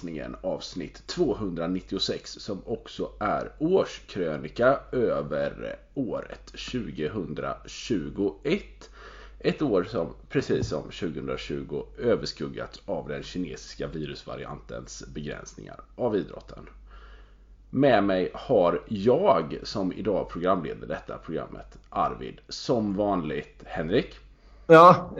passningen avsnitt 296 som också är årskrönika över året 2021. Ett år som precis som 2020 överskuggats av den kinesiska virusvariantens begränsningar av idrotten. Med mig har jag som idag programleder detta programmet Arvid som vanligt Henrik. Ja,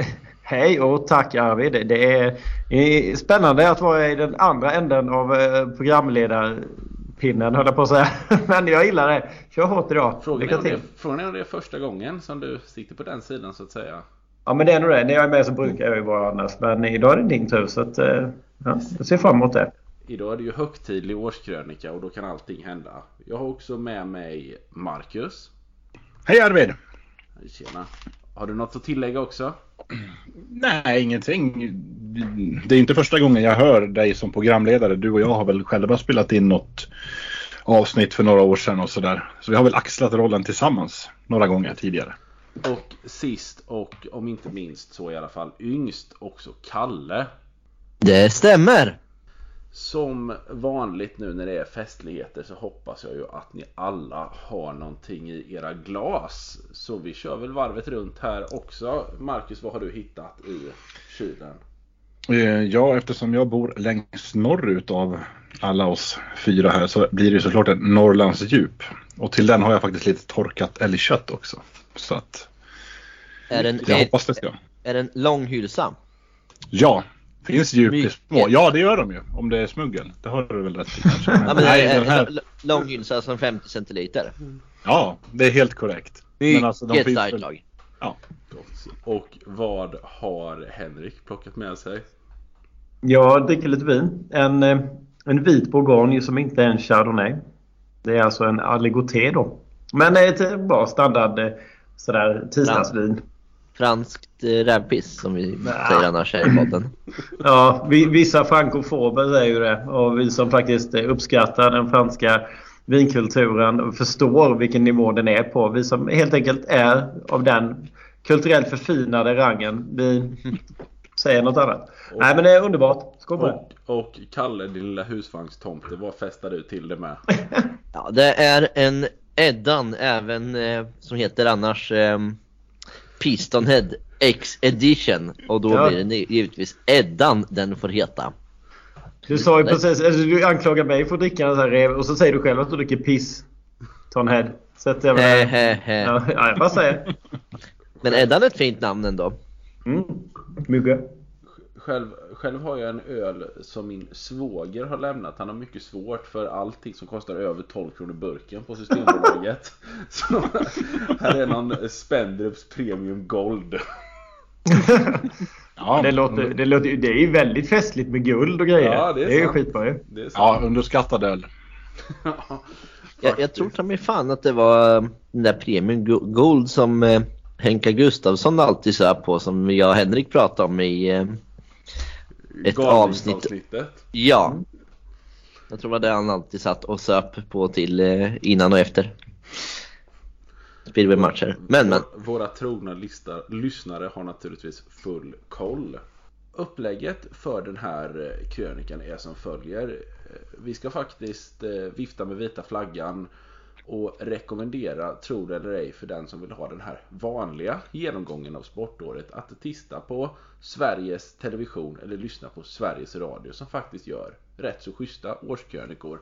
hej och tack Arvid. Det är spännande att vara i den andra änden av eh, programledarpinnen höll jag på att säga. Men jag gillar det. Kör hårt idag. Frågan är, om det, frågan är om det är första gången som du sitter på den sidan så att säga. Ja men det är nog det. När jag är med så brukar jag ju vara annars. Men idag är det din tur så att, eh, ja, jag ser fram emot det. Idag är det ju högtidlig årskrönika och då kan allting hända. Jag har också med mig Marcus. Hej Arvid! Tjena. Har du något att tillägga också? Nej, ingenting. Det är inte första gången jag hör dig som programledare. Du och jag har väl själva spelat in något avsnitt för några år sedan och sådär. Så vi har väl axlat rollen tillsammans några gånger tidigare. Och sist och om inte minst så i alla fall yngst också Kalle. Det stämmer! Som vanligt nu när det är festligheter så hoppas jag ju att ni alla har någonting i era glas. Så vi kör väl varvet runt här också. Marcus, vad har du hittat i kylen? Eh, ja, eftersom jag bor längst norrut av alla oss fyra här så blir det såklart en Norrlands djup. Och till den har jag faktiskt lite torkat älgkött också. Så att är en, jag hoppas det ska. Är det en lång hylsa? Ja, Finns djup i små? Ja det gör de ju. Om det är smuggel. Det har du väl rätt i kanske. ja, men Nej, är, den här... Lång hylsa som 50 centiliter. Ja, det är helt korrekt. Men alltså, de Ett starkt lag. Ja. Och vad har Henrik plockat med sig? Jag dricker lite vin. En, eh, en vit bourgogne som inte är en chardonnay. Det är alltså en aligoté då. Men ett bra standard eh, sådär tisdagsvin franskt eh, rävpiss som vi Nä. säger annars här i podden. Ja, vi, vissa frankofober säger ju det. Och vi som faktiskt uppskattar den franska vinkulturen och förstår vilken nivå den är på. Vi som helt enkelt är av den kulturellt förfinade rangen. Vi säger något annat. Och, Nej men det är underbart. Skål på och, och Kalle, din lilla husvagnstomte, vad festar du till det med? ja, det är en Eddan även eh, som heter annars eh, Pistonhead X Edition och då ja. blir det givetvis Eddan den får heta. Du sa ju precis, alltså, du anklagar mig för att dricka en sån här rev och så säger du själv att du dricker piss. Tonhead. Så att jag he, he, he. Ja, jag bara säger. Men Eddan är ett fint namn ändå. Mm, mycket. Själv, själv har jag en öl som min svåger har lämnat. Han har mycket svårt för allting som kostar över 12 kronor burken på Systembolaget. Så här är någon Spendrups Premium Gold. ja, det, låter, det, låter, det är ju väldigt festligt med guld och grejer. Ja, det är, det är ju skitbra ju. Ja, underskattad öl. jag, jag tror ta mig fan att det var eh, den där Premium Gold som eh, Henka Gustafsson alltid sa på som jag och Henrik pratade om i eh, ett avsnitt. Ja. Jag tror det var det han alltid satt och söp på till eh, innan och efter. Speedway-matcher. Men men. Våra trogna lista, lyssnare har naturligtvis full koll. Upplägget för den här eh, krönikan är som följer. Eh, vi ska faktiskt vifta med vita flaggan och rekommendera, tro det eller ej, för den som vill ha den här vanliga genomgången av sportåret att titta på Sveriges Television eller lyssna på Sveriges Radio som faktiskt gör rätt så schyssta årskrönikor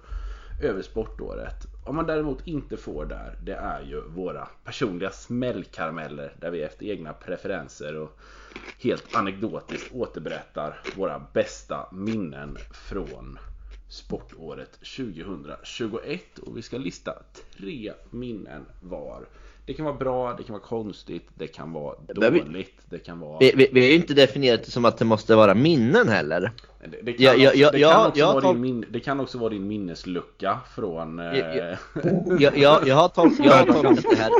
över sportåret. Om man däremot inte får där, det är ju våra personliga smällkarameller där vi efter egna preferenser och helt anekdotiskt återberättar våra bästa minnen från sportåret 2021 och vi ska lista tre minnen var. Det kan vara bra, det kan vara konstigt, det kan vara dåligt, det kan vara... Vi, vi, vi har ju inte definierat det som att det måste vara minnen heller. Det, kan, också, vara din minneslucka från... Jag, jag, jag, jag, har tol jag har tolkat det här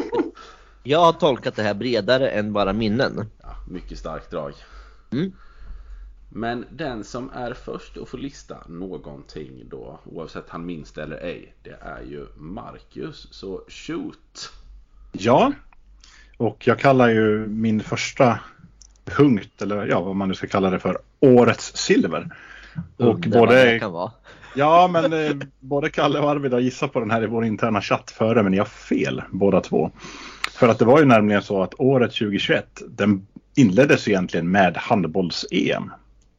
Jag har tolkat det här bredare än bara minnen. Ja, mycket starkt drag. Mm. Men den som är först att få lista någonting då, oavsett han minns det eller ej, det är ju Marcus. Så shoot! Ja, och jag kallar ju min första punkt, eller ja vad man nu ska kalla det för, Årets silver. Och det både, kan vara. ja, men eh, både Kalle och Arvid har gissat på den här i vår interna chatt före, men ni har fel båda två. För att det var ju nämligen så att året 2021, den inleddes egentligen med handbolls-EM.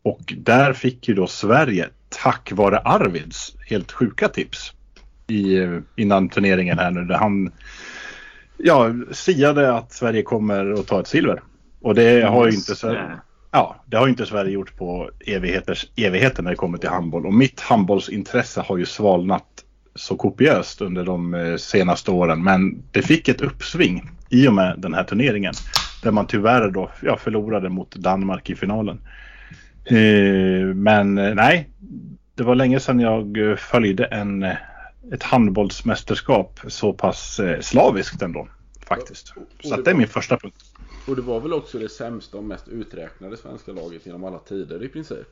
Och där fick ju då Sverige, tack vare Arvids helt sjuka tips i, innan turneringen här nu, där han ja, siade att Sverige kommer att ta ett silver. Och det har ju inte Sverige, ja, det har inte Sverige gjort på evigheters evigheter när det kommer till handboll. Och mitt handbollsintresse har ju svalnat så kopiöst under de eh, senaste åren. Men det fick ett uppsving i och med den här turneringen. Där man tyvärr då ja, förlorade mot Danmark i finalen. Eh, men eh, nej, det var länge sedan jag eh, följde en, ett handbollsmästerskap så pass slaviskt ändå. Faktiskt. Så att det är min första punkt. Och det var väl också det sämsta och mest uträknade svenska laget genom alla tider i princip.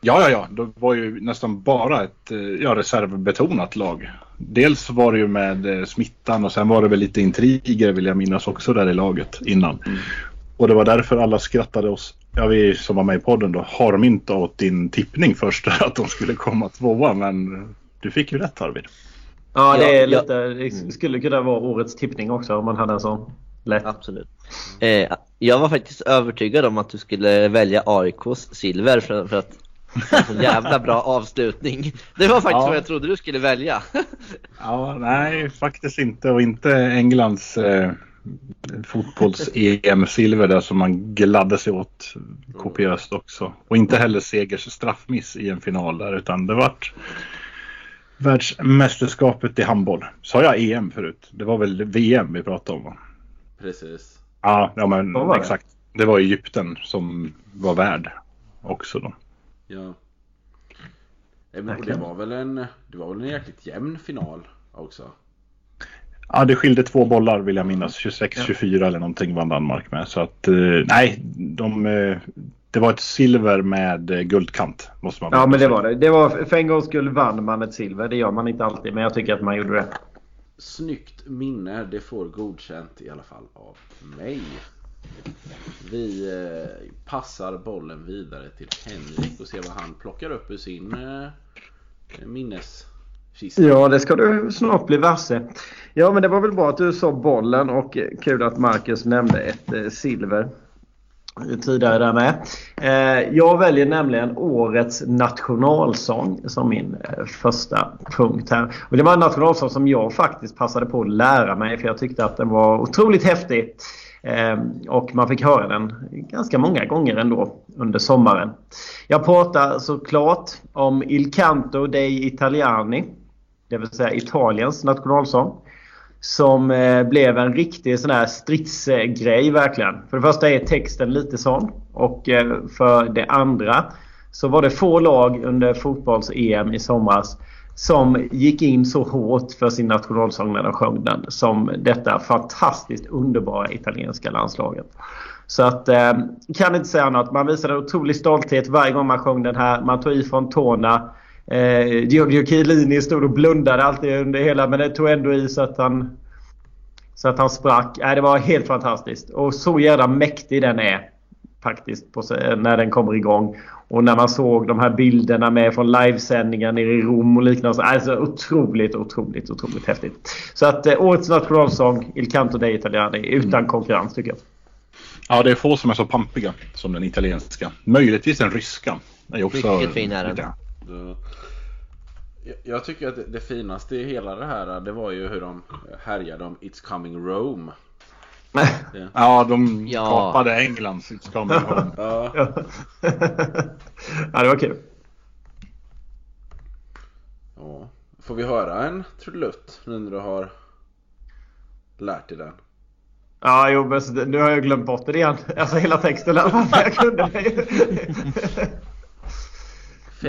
Ja, ja, ja. Det var ju nästan bara ett ja, reservbetonat lag. Dels var det ju med smittan och sen var det väl lite intriger vill jag minnas också där i laget innan. Och det var därför alla skrattade oss, ja vi som var med i podden då, harmynta åt din tippning först att de skulle komma tvåa. Men du fick ju rätt Arvid. Ja, det, är Ja, lite, det skulle kunna vara årets tippning också om man hade en sån. Lätt. Absolut. Eh, jag var faktiskt övertygad om att du skulle välja AIKs silver för, för att en jävla bra avslutning. Det var faktiskt Ja. vad jag trodde du skulle välja. Ja, nej faktiskt inte och inte Englands eh, fotbolls-EM-silver där som man gladde sig åt kopiöst också. Och inte heller Segers straffmiss i en final där utan det vart världsmästerskapet i handboll. Sa jag EM förut? Det var väl VM vi pratade om va? Precis. Ja, ja men det? exakt. Det var Egypten som var värd också då. Ja. Men Det var väl en, det var väl en jäkligt jämn final också. Ja, det skilde två bollar vill jag minnas. 26-24 eller någonting vann Danmark med. Så att eh, nej, de, eh, det var ett silver med eh, guldkant. Måste man Ja men det var det. det var, för en gångs skull vann man ett silver. Det gör man inte alltid men jag tycker att man gjorde det. Snyggt minne, det får godkänt i alla fall av mig. Vi passar bollen vidare till Henrik och ser vad han plockar upp ur sin eh, Kista. Ja, det ska du snart bli varse. Ja, men det var väl bra att du sa bollen och eh, kul att Marcus nämnde ett eh, silver tidigare där med. Eh, jag väljer nämligen årets nationalsång som min första punkt här. Och det var en nationalsång som jag faktiskt passade på att lära mig för jag tyckte att den var otroligt häftig. Ehm, och man fick höra den ganska många gånger ändå under sommaren. Jag pratar såklart om Il Canto dei Italiani. Det vill säga Italiens nationalsång. Som eh, blev en riktig sån här stridsgrej verkligen. För det första är texten lite sån. Och eh, för det andra så var det få lag under fotbolls-EM i somras som gick in så hårt för sin nationalsång när de sjöng den som detta fantastiskt underbara italienska landslaget. Så att, eh, kan inte säga annat. Man visade en otrolig stolthet varje gång man sjöng den här. Man tog i från tårna. Eh, Giorgio Chiellini stod och blundade alltid under hela men det tog ändå i så att han så att han sprack. Nej, det var helt fantastiskt. Och så jävla mäktig den är. Faktiskt på, när den kommer igång. Och när man såg de här bilderna med från livesändningar nere i Rom och liknande. Alltså otroligt, otroligt, otroligt häftigt. Så att eh, årets nationalsång Il Canto dei Italiani utan konkurrens tycker jag. Ja, det är få som är så pampiga som den italienska. Möjligtvis den ryska. Är också Mycket fin är den. Jag- tycker att det- finaste i hela det här det var ju hur de härjade om It's coming Rome. Ja, de Ja. kapade Englands It's coming home. Ja, ja, det var kul. ja. Får vi höra en trudelutt nu när du har lärt dig den? Ja, jo, men nu har jag glömt bort det igen. Alltså hela texten i alla fall. Jag kunde.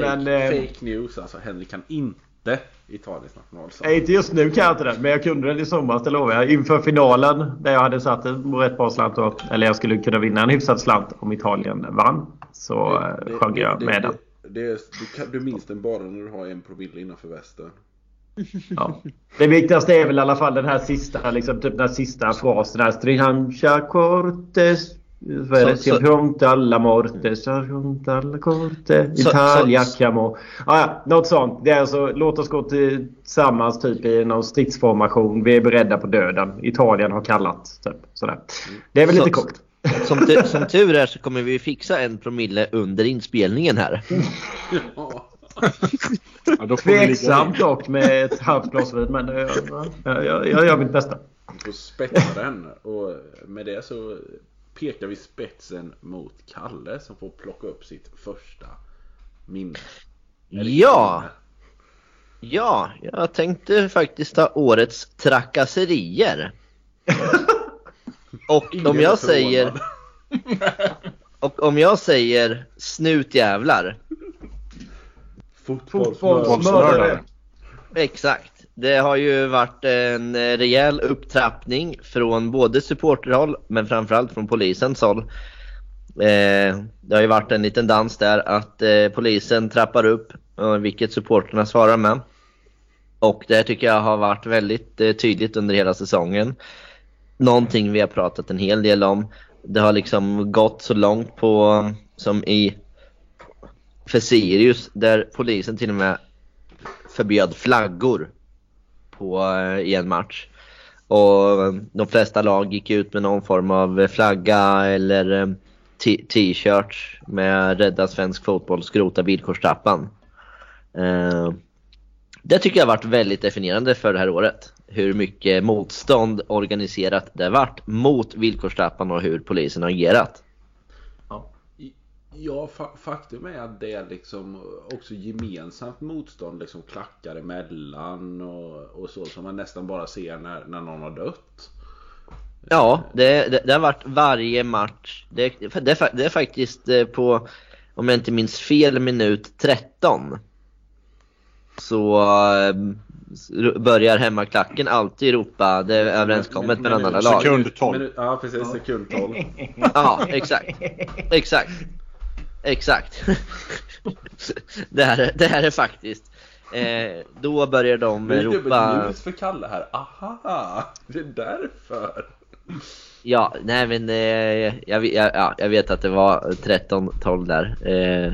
Fake, Men, eh, fake news alltså. Henrik kan inte Italiens nationalsång. Nej, inte just nu kan jag inte den, men jag kunde den i somras, det lovar jag. Inför finalen där jag hade satt en rätt bra slant då, eller jag skulle kunna vinna en hyfsad slant om Italien vann. Så Det- eh, sjöng jag det- med den. det, det, är- du, kan, du minns den bara när du har en promille innanför västen. Ja. Det viktigaste är väl i alla fall den här sista, liksom, typ den här sista frasen. Här, Strihancia cortes Vad är det? Ciampionte alla morte, Ciampionte alla corte, Italia chiamo. Ah, ja, något sånt. Det är alltså, låt oss gå tillsammans typ i någon stridsformation. Vi är beredda på döden. Italien har kallat. Typ, sådär. Det är väl så, lite coolt. Som, som tur är så kommer vi fixa en promille under inspelningen här. ja, Tveksamt dock med ett halvt glas vin men jag, jag, jag, jag gör mitt bästa. Får spetsa den och med det så pekar vi spetsen mot Kalle som får plocka upp sitt första minne. Ja! Ja, jag tänkte faktiskt ta årets trakasserier. och om jag säger... Och om jag säger snutjävlar. Fotbollsmördare. Exakt. Det har ju varit en eh, rejäl upptrappning från både supporterhåll men framförallt från polisens håll. Eh, det har ju varit en liten dans där att eh, polisen trappar upp vilket supporterna svarar med. Och det tycker jag har varit väldigt tydligt under hela säsongen. Någonting vi har pratat en hel del om. Det har liksom gått så långt på som i för Sirius där polisen till och med förbjöd flaggor på, eh, i en match. Och eh, de flesta lag gick ut med någon form av eh, flagga eller t-shirts med Rädda svensk fotboll, skrota villkorstrappan. Det tycker jag har varit väldigt definierande för det här året. Hur mycket motstånd organiserat det har varit mot villkorstrappan och hur polisen har agerat. Ja, fa faktum är att det är liksom också gemensamt motstånd, liksom klackar emellan och, och så som man nästan bara ser när, när någon har dött. Ja, det, det, det har varit varje match. Det, det, det är faktiskt eh, på, om jag inte minns fel, minut 13. Så äh, börjar hemmaklacken alltid ropa det är överenskommet mellan alla lag. Sekund 12. Ja, precis. Sekund 12. Ja, exakt. Exakt. Exakt. det, här, det här är faktiskt. Eh, då börjar de det är ropa... ljus för Kalle här. Aha! Det är därför. Ja, nej men eh, jag, jag, ja, jag vet att det var 13-12 där. Eh,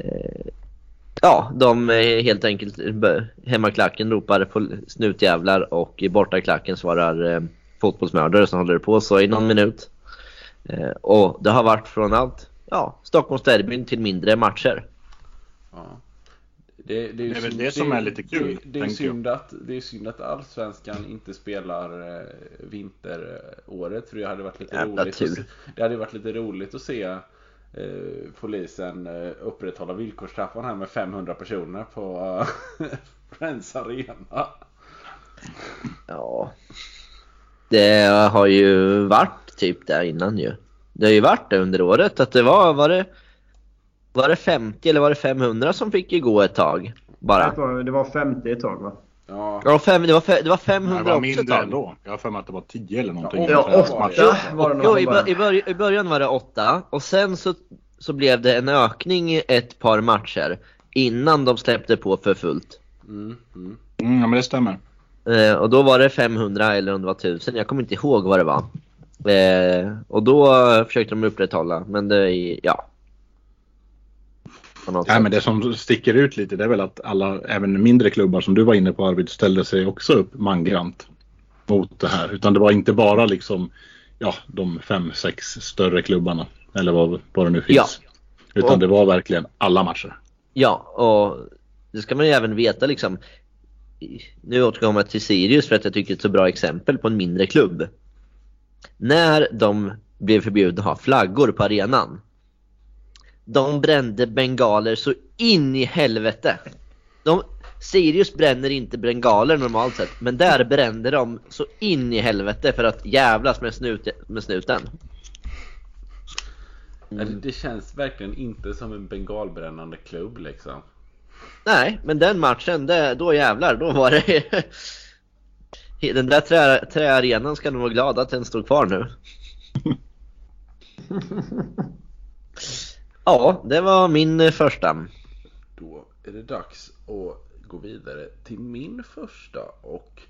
eh, ja, de helt enkelt hemmaklacken ropar på snutjävlar och bortaklacken svarar eh, fotbollsmördare som håller på så i någon minut. Eh, och det har varit från allt ja, Stockholmsderbyn till mindre matcher. Ja. Det, det, är, det är väl det, som är lite kul. Det, det är synd att, det är synd att Allsvenskan inte spelar eh, vinteråret. För det hade varit lite Jävla roligt. Att, det hade varit lite roligt att se eh, polisen eh, upprätthålla villkorstrappan här med 500 personer på eh, Friends Arena. Ja. Det har ju varit typ där innan ju. Det har ju varit det under året att det var, var det, var det 50 eller var det 500 som fick gå ett tag? Bara. Det var 50 ett tag va? Ja, ja fem, det, var fe, det var 500 det var mindre också ett tag. ändå. Jag har för mig att det var 10 eller någonting. Ja, 8 var det jo, i, bör, i, bör, i början var det 8 och sen så, så blev det en ökning i ett par matcher innan de släppte på för fullt. Mm, mm. Mm, ja men det stämmer. Eh, och då var det 500 eller om det var 1000, jag kommer inte ihåg vad det var. Eh, och då försökte de upprätthålla, men det, ja. Nej, men det som sticker ut lite det är väl att alla, även mindre klubbar som du var inne på Arvid, ställde sig också upp mangrant mot det här. Utan det var inte bara liksom ja, de fem, sex större klubbarna eller vad, vad det nu finns. Ja. Utan och, det var verkligen alla matcher. Ja, och det ska man ju även veta liksom. Nu återkommer jag till Sirius för att jag tycker det är ett så bra exempel på en mindre klubb när de blev förbjudna att ha flaggor på arenan. De brände bengaler så in i helvete. De, Sirius bränner inte bengaler normalt sett, men där brände de så in i helvete för att jävlas med, snut, med snuten. Mm. Det känns verkligen inte som en bengalbrännande klubb liksom. Nej, men den matchen, det, då jävlar, då var det Den där trä, träarenan ska nog vara glad att den står kvar nu. ja, det var min eh, första. Då är det dags att gå vidare till min första och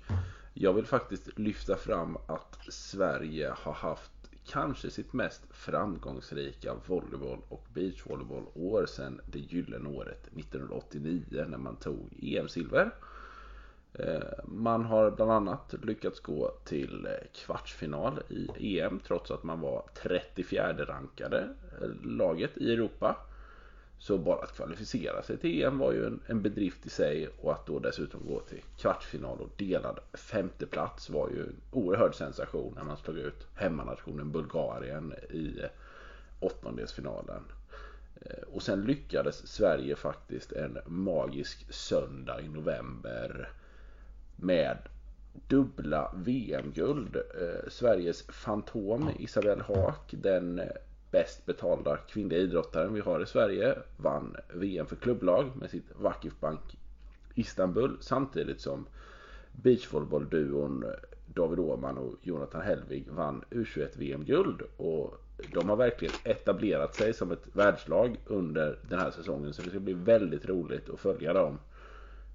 jag vill faktiskt lyfta fram att Sverige har haft kanske sitt mest framgångsrika volleyboll och beachvolleyboll-år sedan det gyllene året 1989 när man tog EM-silver. Eh, man har bland annat lyckats gå till eh, kvartsfinal i EM trots att man var 34 rankade eh, laget i Europa. Så bara att kvalificera sig till EM var ju en, bedrift i sig och att då dessutom gå till kvartsfinal och delad femteplats var ju en oerhörd sensation när man slog ut hemmanationen Bulgarien i åttondelsfinalen. Och sen lyckades Sverige faktiskt en magisk söndag i november med dubbla VM-guld. Eh, Sveriges fantom Isabelle Haak, den bäst betalda kvinnliga idrottaren vi har i Sverige vann VM för klubblag med sitt Vakif Bank Istanbul samtidigt som beachvolleyboll-duon David Åhman och Jonathan Hellvig vann U21 VM-guld och de har verkligen etablerat sig som ett världslag under den här säsongen så det ska bli väldigt roligt att följa dem eh,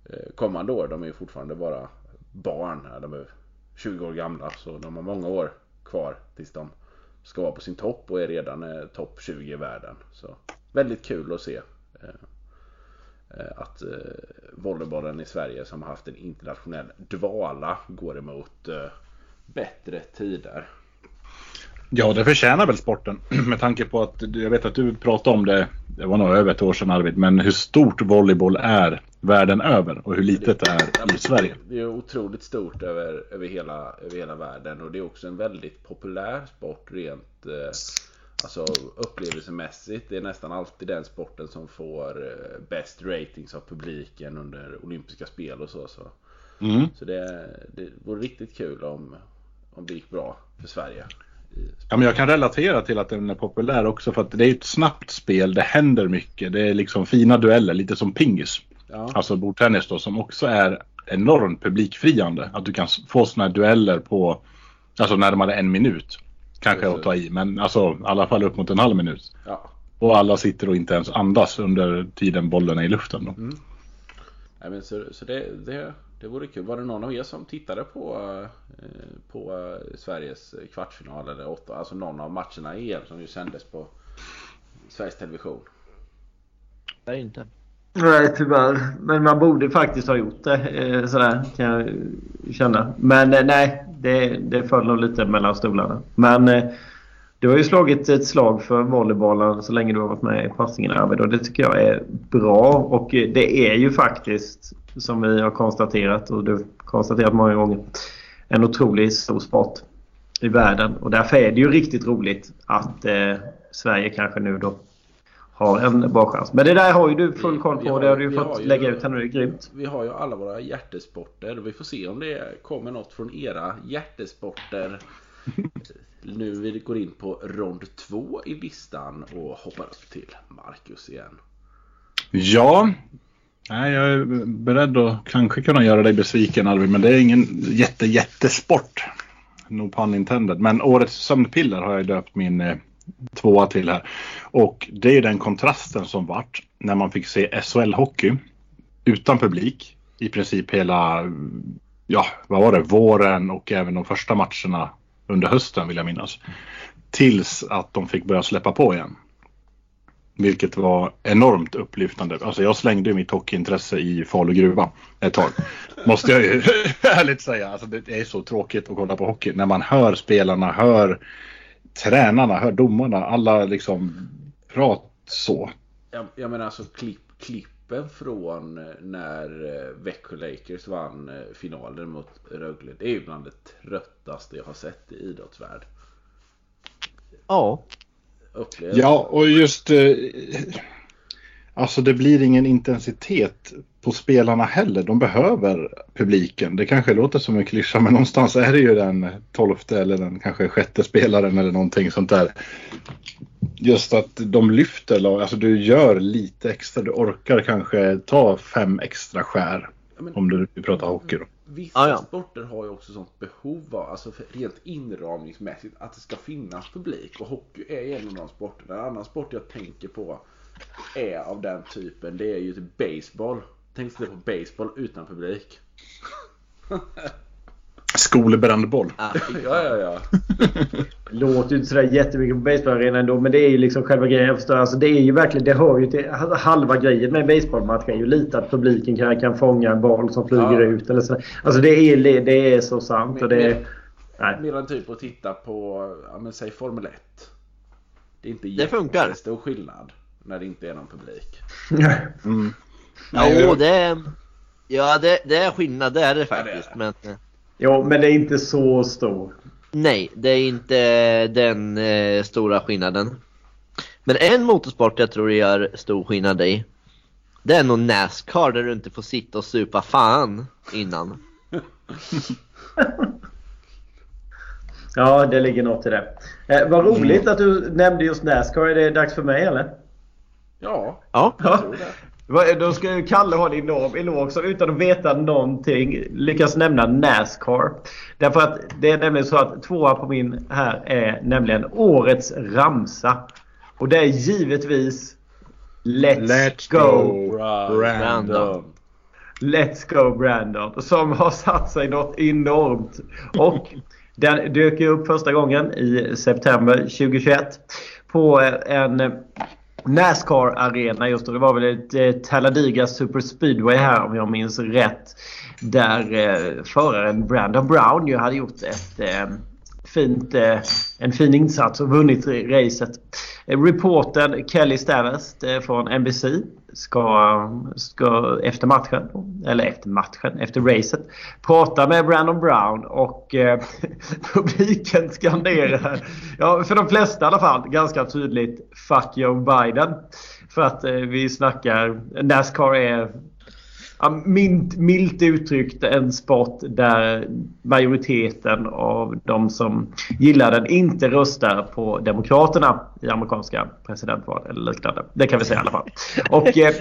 Eh, kommande år. De är ju fortfarande bara barn. De är 20 år gamla så de har många år kvar tills de ska vara på sin topp och är redan eh, topp 20 i världen. Så väldigt kul att se eh, eh, att volleybollen i Sverige som har haft en internationell dvala går emot bättre tider. Ja, det förtjänar väl sporten med tanke på att jag vet att du pratade om det, det var nog över ett år sedan Arvid, men hur stort volleyboll är världen över och hur litet det är i Sverige. Det är otroligt stort över, över, hela, över hela världen och det är också en väldigt populär sport rent eh, alltså upplevelsemässigt. Det är nästan alltid den sporten som får eh, bäst ratings av publiken under olympiska spel och så. Så, mm. så det, det vore riktigt kul om, om det gick bra för Sverige. Ja, men jag kan relatera till att den är populär också för att det är ett snabbt spel, det händer mycket, det är liksom fina dueller, lite som pingis. Ja. Alltså bordtennis då som också är enormt publikfriande. Att du kan få sådana här dueller på alltså närmare en minut. Kanske att ta i men alltså i alla fall upp mot en halv minut. Ja. Och alla sitter och inte ens andas under tiden bollen är i luften. Då. Mm. Nej, men så så det, det, det vore kul. Var det någon av er som tittade på, eh, på eh, Sveriges kvartsfinal eller åtta, alltså någon av matcherna i EM som ju sändes på Sveriges Television? Nej, inte. Nej, tyvärr. Men man borde faktiskt ha gjort det. Eh, sådär kan jag känna. Men nej, det, det föll nog lite mellan stolarna. Men du har ju slagit ett slag för volleybollen så länge du har varit med i passningen Arvid och det tycker jag är bra. Och det är ju faktiskt, som vi har konstaterat och du har konstaterat många gånger, en otroligt stor sport i världen. Och därför är det ju riktigt roligt att eh, Sverige kanske nu då har en bra chans. Men det där har ju du full koll på. Har, det har du ju fått ju, lägga ut här nu. Det är grymt. Vi har ju alla våra hjärtesporter. Vi får se om det kommer något från era hjärtesporter. nu vi går in på rond två i listan och hoppar upp till Marcus igen. Ja, Nej, jag är beredd att kanske kunna göra dig besviken Alvin, men det är ingen jätte jättesport. No pun intended. Men årets sömnpiller har jag döpt min eh, tvåa till här. Och det är den kontrasten som vart när man fick se SHL-hockey utan publik i princip hela, ja vad var det, våren och även de första matcherna under hösten vill jag minnas. Tills att de fick börja släppa på igen. Vilket var enormt upplyftande. Alltså jag slängde mitt hockeyintresse i Falu gruva ett tag. Måste jag ju ärligt säga. Alltså det är så tråkigt att kolla på hockey. När man hör spelarna, hör tränarna, hör domarna, alla liksom prat så. Jag, jag menar alltså klipp, klippen från eh, när eh, Växjö Lakers vann eh, finalen mot Rögle. Det är ju bland det tröttaste jag har sett i idrottsvärld. Ja. Upplever. Ja, och just Alltså det blir ingen intensitet på spelarna heller. De behöver publiken. Det kanske låter som en klyscha men någonstans är det ju den tolfte eller den kanske sjätte spelaren eller någonting sånt där. Just att de lyfter. Alltså du gör lite extra. Du orkar kanske ta fem extra skär. Ja, om du pratar hockey då. Vissa ah, ja. sporter har ju också sånt behov av, alltså rent inramningsmässigt, att det ska finnas publik. Och hockey är en av de sporterna. En annan sport jag tänker på är av den typen det är ju typ baseball. Tänk dig på baseball utan publik. skolbrandboll. Ah, Ja, ja, ja. låter ju inte sådär jättemycket på baseballarenan ändå men det är ju liksom själva grejen. Jag förstår. Alltså det är ju verkligen, det hör ju till halva grejen med en baseballmatch är ju lite att publiken kan, kan fånga en boll som flyger Ja. ut eller så. Alltså det är, det är så sant och det är... Nej. Mer än typ att titta på, ja men säg Formel 1. Det är inte Det funkar. jättestor skillnad när det inte är någon publik. Mm. Jo, det är, ja, det, det är skillnad, det är det Ja, det är faktiskt. det. Men eh, Jo, men det är inte så stor. nej, det är inte den eh, stora skillnaden. Men en motorsport jag tror det gör stor skillnad i, det är nog Nascar där du inte får sitta och supa fan innan. Ja, det ligger något i det. Eh, vad roligt att du nämnde just Nascar. Är det dags för mig eller? Ja, Ja, jag tror det. Då ska ju Kalle ha en enorm eloge som utan att veta någonting lyckas nämna Nascar. Därför att det är nämligen så att tvåa på min här är nämligen årets ramsa. Och det är givetvis Let's, Let's go. go. Brandon. Let's go Brandon. Som har satt sig något enormt. Och den dök ju upp första gången i september 2021. På en Nascar-arena just då. Det var väl ett eh, Talladega Super Speedway här om jag minns rätt. Där eh, föraren Brandon Brown ju hade gjort ett eh, fint, eh, en fin insats och vunnit racet. Eh, reporten Reportern Kelly Stavast eh, från NBC ska, ska efter matchen, eller efter matchen, efter racet prata med Brandon Brown och eh, publiken skanderar, ja för de flesta i alla fall, ganska tydligt Fuck Joe Biden. För att eh, vi snackar, Nascar är Ja, milt, milt uttryckt en sport där majoriteten av de som gillar den inte röstar på Demokraterna i amerikanska presidentval eller liknande. Det kan vi säga i alla fall. Och, eh,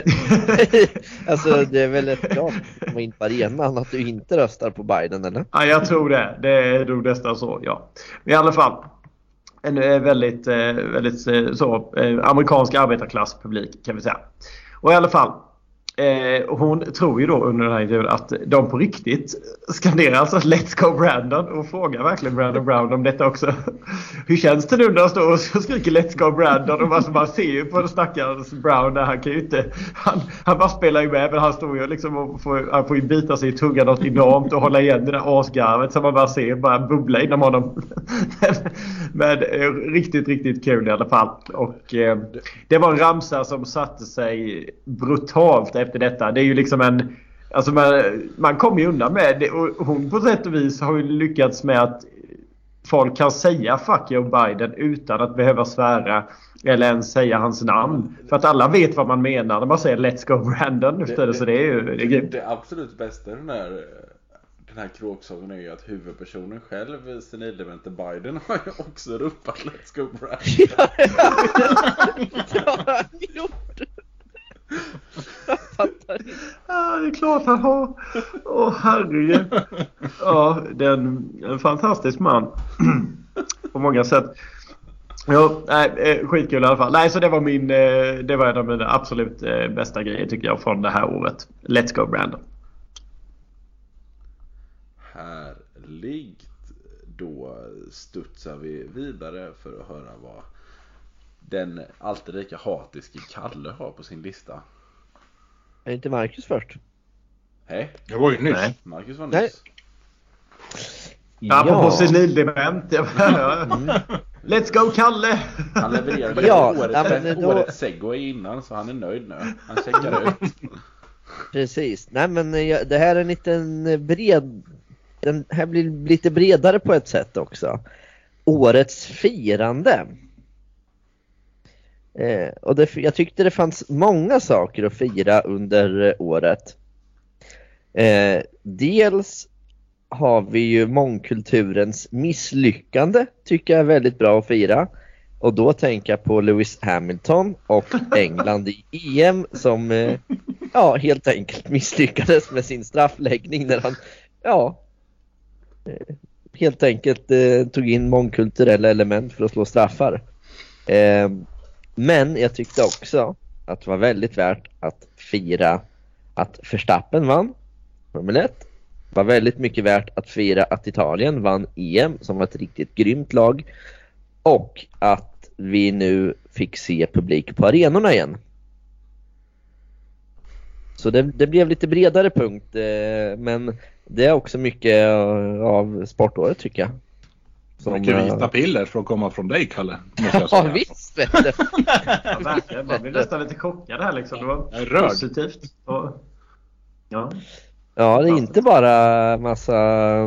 alltså det är väl ett krav att in på arenan att du inte röstar på Biden eller? ja, jag tror det. Det är nog nästan så, ja. Men i alla fall. En eh, väldigt, eh, väldigt så, amerikansk arbetarklasspublik kan vi säga. Och i alla fall. Eh, hon tror ju då under den här intervjun att de på riktigt skanderar alltså Let's Go Brandon och frågar verkligen Brandon Brown om detta också. Hur känns det nu när han står och skriker Let's Go Brandon och alltså man ser ju på den stackars Brown där han kan ju inte... Han, han bara spelar ju med men han står ju liksom och får, han får ju bita sig i tungan något enormt och hålla igen det där asgarvet som man bara ser bara bubbla inom honom. men men eh, riktigt, riktigt kul i alla fall. Och eh, det var en ramsa som satte sig brutalt efter detta. Det är ju liksom en... Alltså man, man kommer ju undan med det. Och hon på sätt och vis har ju lyckats med att folk kan säga 'fuck Joe Biden' utan att behöva svära eller ens säga hans namn. För att alla vet vad man menar när man säger 'Let's go Brandon' nu för tiden. Så det är ju det är. Det absolut bästa den här, den här kråksången är ju att huvudpersonen själv, senildemente Biden, har ju också ropat Let's go Brandon. Det har han gjort! Jag fattar inte. Ja, det är klart han har. Åh herregud. Ja, det är en, en fantastisk man. På många sätt. Ja, nej, skitkul i alla fall. Nej, så det var min, eh, det var en av mina absolut eh, bästa grejer tycker jag från det här året. Let's go Brandon. Härligt. Då studsar vi vidare för att höra vad den alltid lika hatiske Kalle har på sin lista. Är inte Marcus först? Hej, Jag var ju nyss. Nej. Marcus var Nej. nyss. Apropå senildement. Ja. Let's go Kalle! Han levererade Ja, årets, ja, då- årets segway innan så han är nöjd nu. Han checkar ut. Precis. Nej men det här är en liten bred... Den här blir lite bredare på ett sätt också. Årets firande. Eh, och det, jag tyckte det fanns många saker att fira under eh, året. Eh, dels har vi ju mångkulturens misslyckande, tycker jag är väldigt bra att fira. Och då tänker jag på Lewis Hamilton och England i EM som eh, ja, helt enkelt misslyckades med sin straffläggning när han ja, eh, helt enkelt eh, tog in mångkulturella element för att slå straffar. Eh, men jag tyckte också att det var väldigt värt att fira att Verstappen vann Formel 1 var väldigt mycket värt att fira att Italien vann EM som var ett riktigt grymt lag och att vi nu fick se publik på arenorna igen. Så det, det blev lite bredare punkt eh, men det är också mycket eh, av sportåret tycker jag. Som, mycket eh, vita piller för att komma från dig Kalle. Ja visst vet du. ja, verkligen. Man blir nästan lite chockad här liksom. Det var positivt. Och, ja. ja, det är inte bara massa...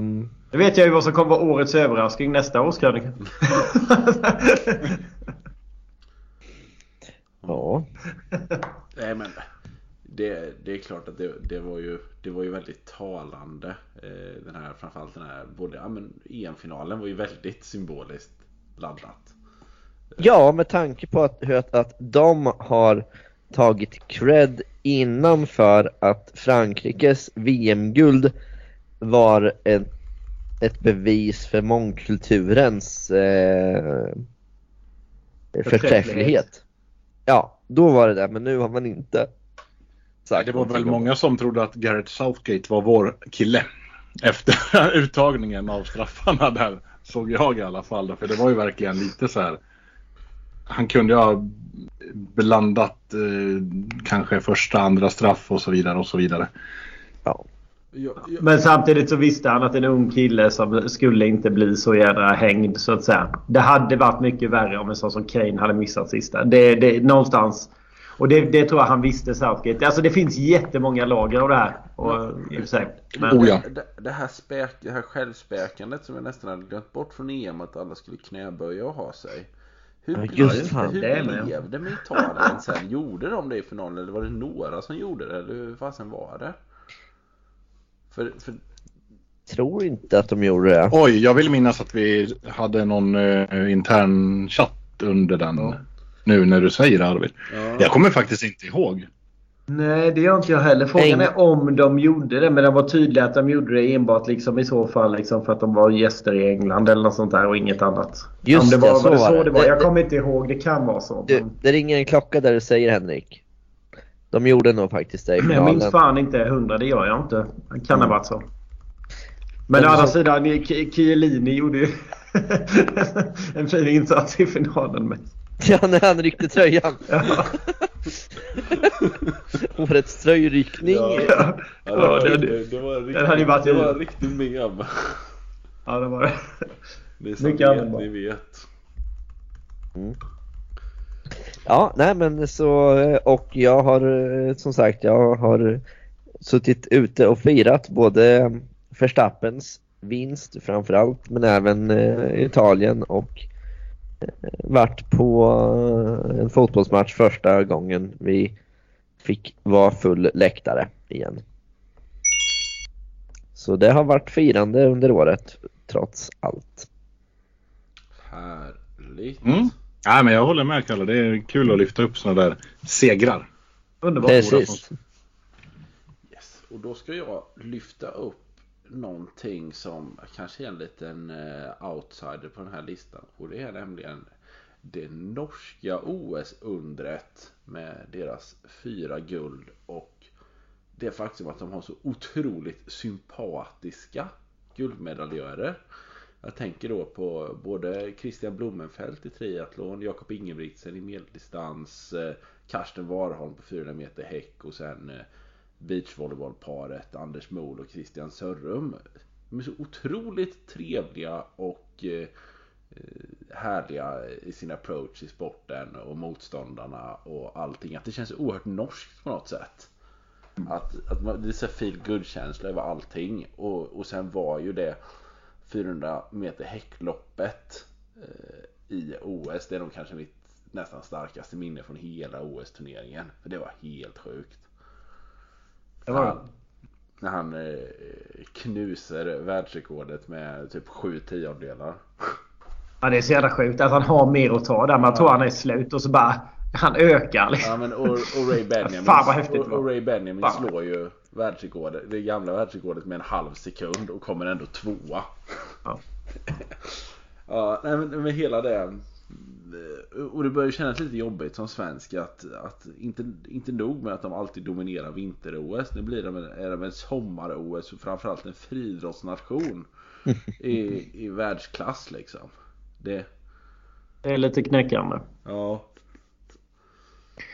Nu um, vet jag ju vad som kommer vara årets överraskning nästa års krönika. ja. Nej men det, det är klart att det, det, var ju, det var ju väldigt talande. Eh, den här, framförallt den här både, ja, men EM-finalen var ju väldigt symboliskt laddat. Ja, med tanke på att, att, att de har tagit cred innan för att Frankrikes VM-guld var ett, ett bevis för mångkulturens eh, förträfflighet. Ja, då var det det, men nu har man inte sagt. Det var väl många som trodde att Garrett Southgate var vår kille. Efter uttagningen av straffarna där. Såg jag i alla fall. För det var ju verkligen lite så här. Han kunde ju ha blandat eh, kanske första, andra straff och så vidare och så vidare. Ja. Men samtidigt så visste han att en ung kille som skulle inte bli så jädra hängd så att säga. Det hade varit mycket värre om en sån som Kane hade missat sista. Det, det, någonstans och det, det, tror jag han visste Southgate. Alltså det finns jättemånga lager av det här. Och, i och för sig. Men... Oh ja. det, det, här späk, det här självspäkandet som jag nästan hade glömt bort från EM att alla skulle knäböja och ha sig. Hur, ja, just hur, hur det blev det med Italien sen? Gjorde de det i finalen eller var det några som gjorde det? Eller hur fasen var det? För, för... Tror inte att de gjorde det. Oj, jag vill minnas att vi hade någon uh, intern chatt under den. Ja. Nu när du säger det Arvid. Ja. Jag kommer faktiskt inte ihåg. Nej, det gör inte jag heller. Frågan är om de gjorde det. Men det var tydligt att de gjorde det enbart liksom i så fall liksom för att de var gäster i England eller något sånt där och inget annat. Just om det var, det, så var det så det var. Jag kommer inte ihåg. Det kan vara så. Du, det ringer en klocka där du säger Henrik. De gjorde nog faktiskt det i finalen. Jag minns fan inte hundra. Det gör jag inte. Det kan ha varit så. Men å andra sidan, Chiellini gjorde ju en fin insats i finalen med. Ja, när han ryckte tröjan. Ja. Årets tröjryckning. Ja, ja. ja det, var, det, det, det var en riktig, hade varit det var en riktig mem. Ja, det var det. Det är vet, ni vet. Mm. Ja, nej men så och jag har som sagt, jag har suttit ute och firat både Verstappens vinst framförallt men även eh, Italien och varit på eh, en fotbollsmatch första gången vi fick vara full läktare igen. Så det har varit firande under året trots allt. Härligt. Mm. Ja, men jag håller med Kalle. Det är kul att lyfta upp sådana där segrar. Underbart. Precis. Yes. Och då ska jag lyfta upp någonting som kanske är en liten eh, outsider på den här listan. Och det är nämligen det norska OS-undret med deras fyra guld och det faktum att de har så otroligt sympatiska guldmedaljörer. Jag tänker då på både Christian Blumenfeldt i triathlon, Jakob Ingebrigtsen i medeldistans, eh, Karsten Warholm på 400 meter häck och sen eh, beachvolleybollparet Anders Mol och Christian Sörrum. De är så otroligt trevliga och eh, härliga i sin approach i sporten och motståndarna och allting. Att det känns oerhört norskt på något sätt. Att, att man, det är så feel good känsla över allting. Och, och sen var ju det 400 meter häckloppet eh, i OS. Det är nog kanske mitt nästan starkaste minne från hela OS-turneringen. För det var helt sjukt. Det var... Han, när han eh, knuser världsrekordet med typ sju tiondelar. Ja, det är så jävla sjukt att han har mer att ta där. Man ja. tror han är slut och så bara... Han ökar liksom. Ja, men och, och Ray Benjamin, Fan vad häftigt och, och Ray Benjamin Fan. slår ju världsrekordet, det gamla världsrekordet med en halv sekund och kommer ändå tvåa. Ja. ja, nej, men, men hela det, och det börjar kännas lite jobbigt som svensk att, att inte, inte nog med att de alltid dominerar vinter-OS. Nu blir de en, är de en sommar-OS och framförallt en friidrottsnation i, i världsklass liksom. Det... det är lite knäckande. Ja.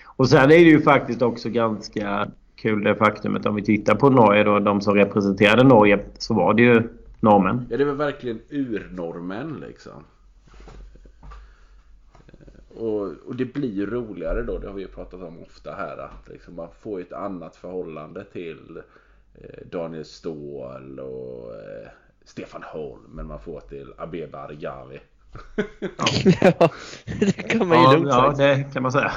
Och sen är det ju faktiskt också ganska kul det faktumet om vi tittar på Norge då. De som representerade Norge så var det ju norrmän. Ja det var verkligen ur-norrmän liksom. Och, och, det blir roligare då, det har vi ju pratat om ofta här, att liksom man får ett annat förhållande till eh, Daniel Ståhl och eh, Stefan Holm, men man får till Abeba Arigawi. ja, det kan man ju ja, lugnt ja, säga. det kan man säga.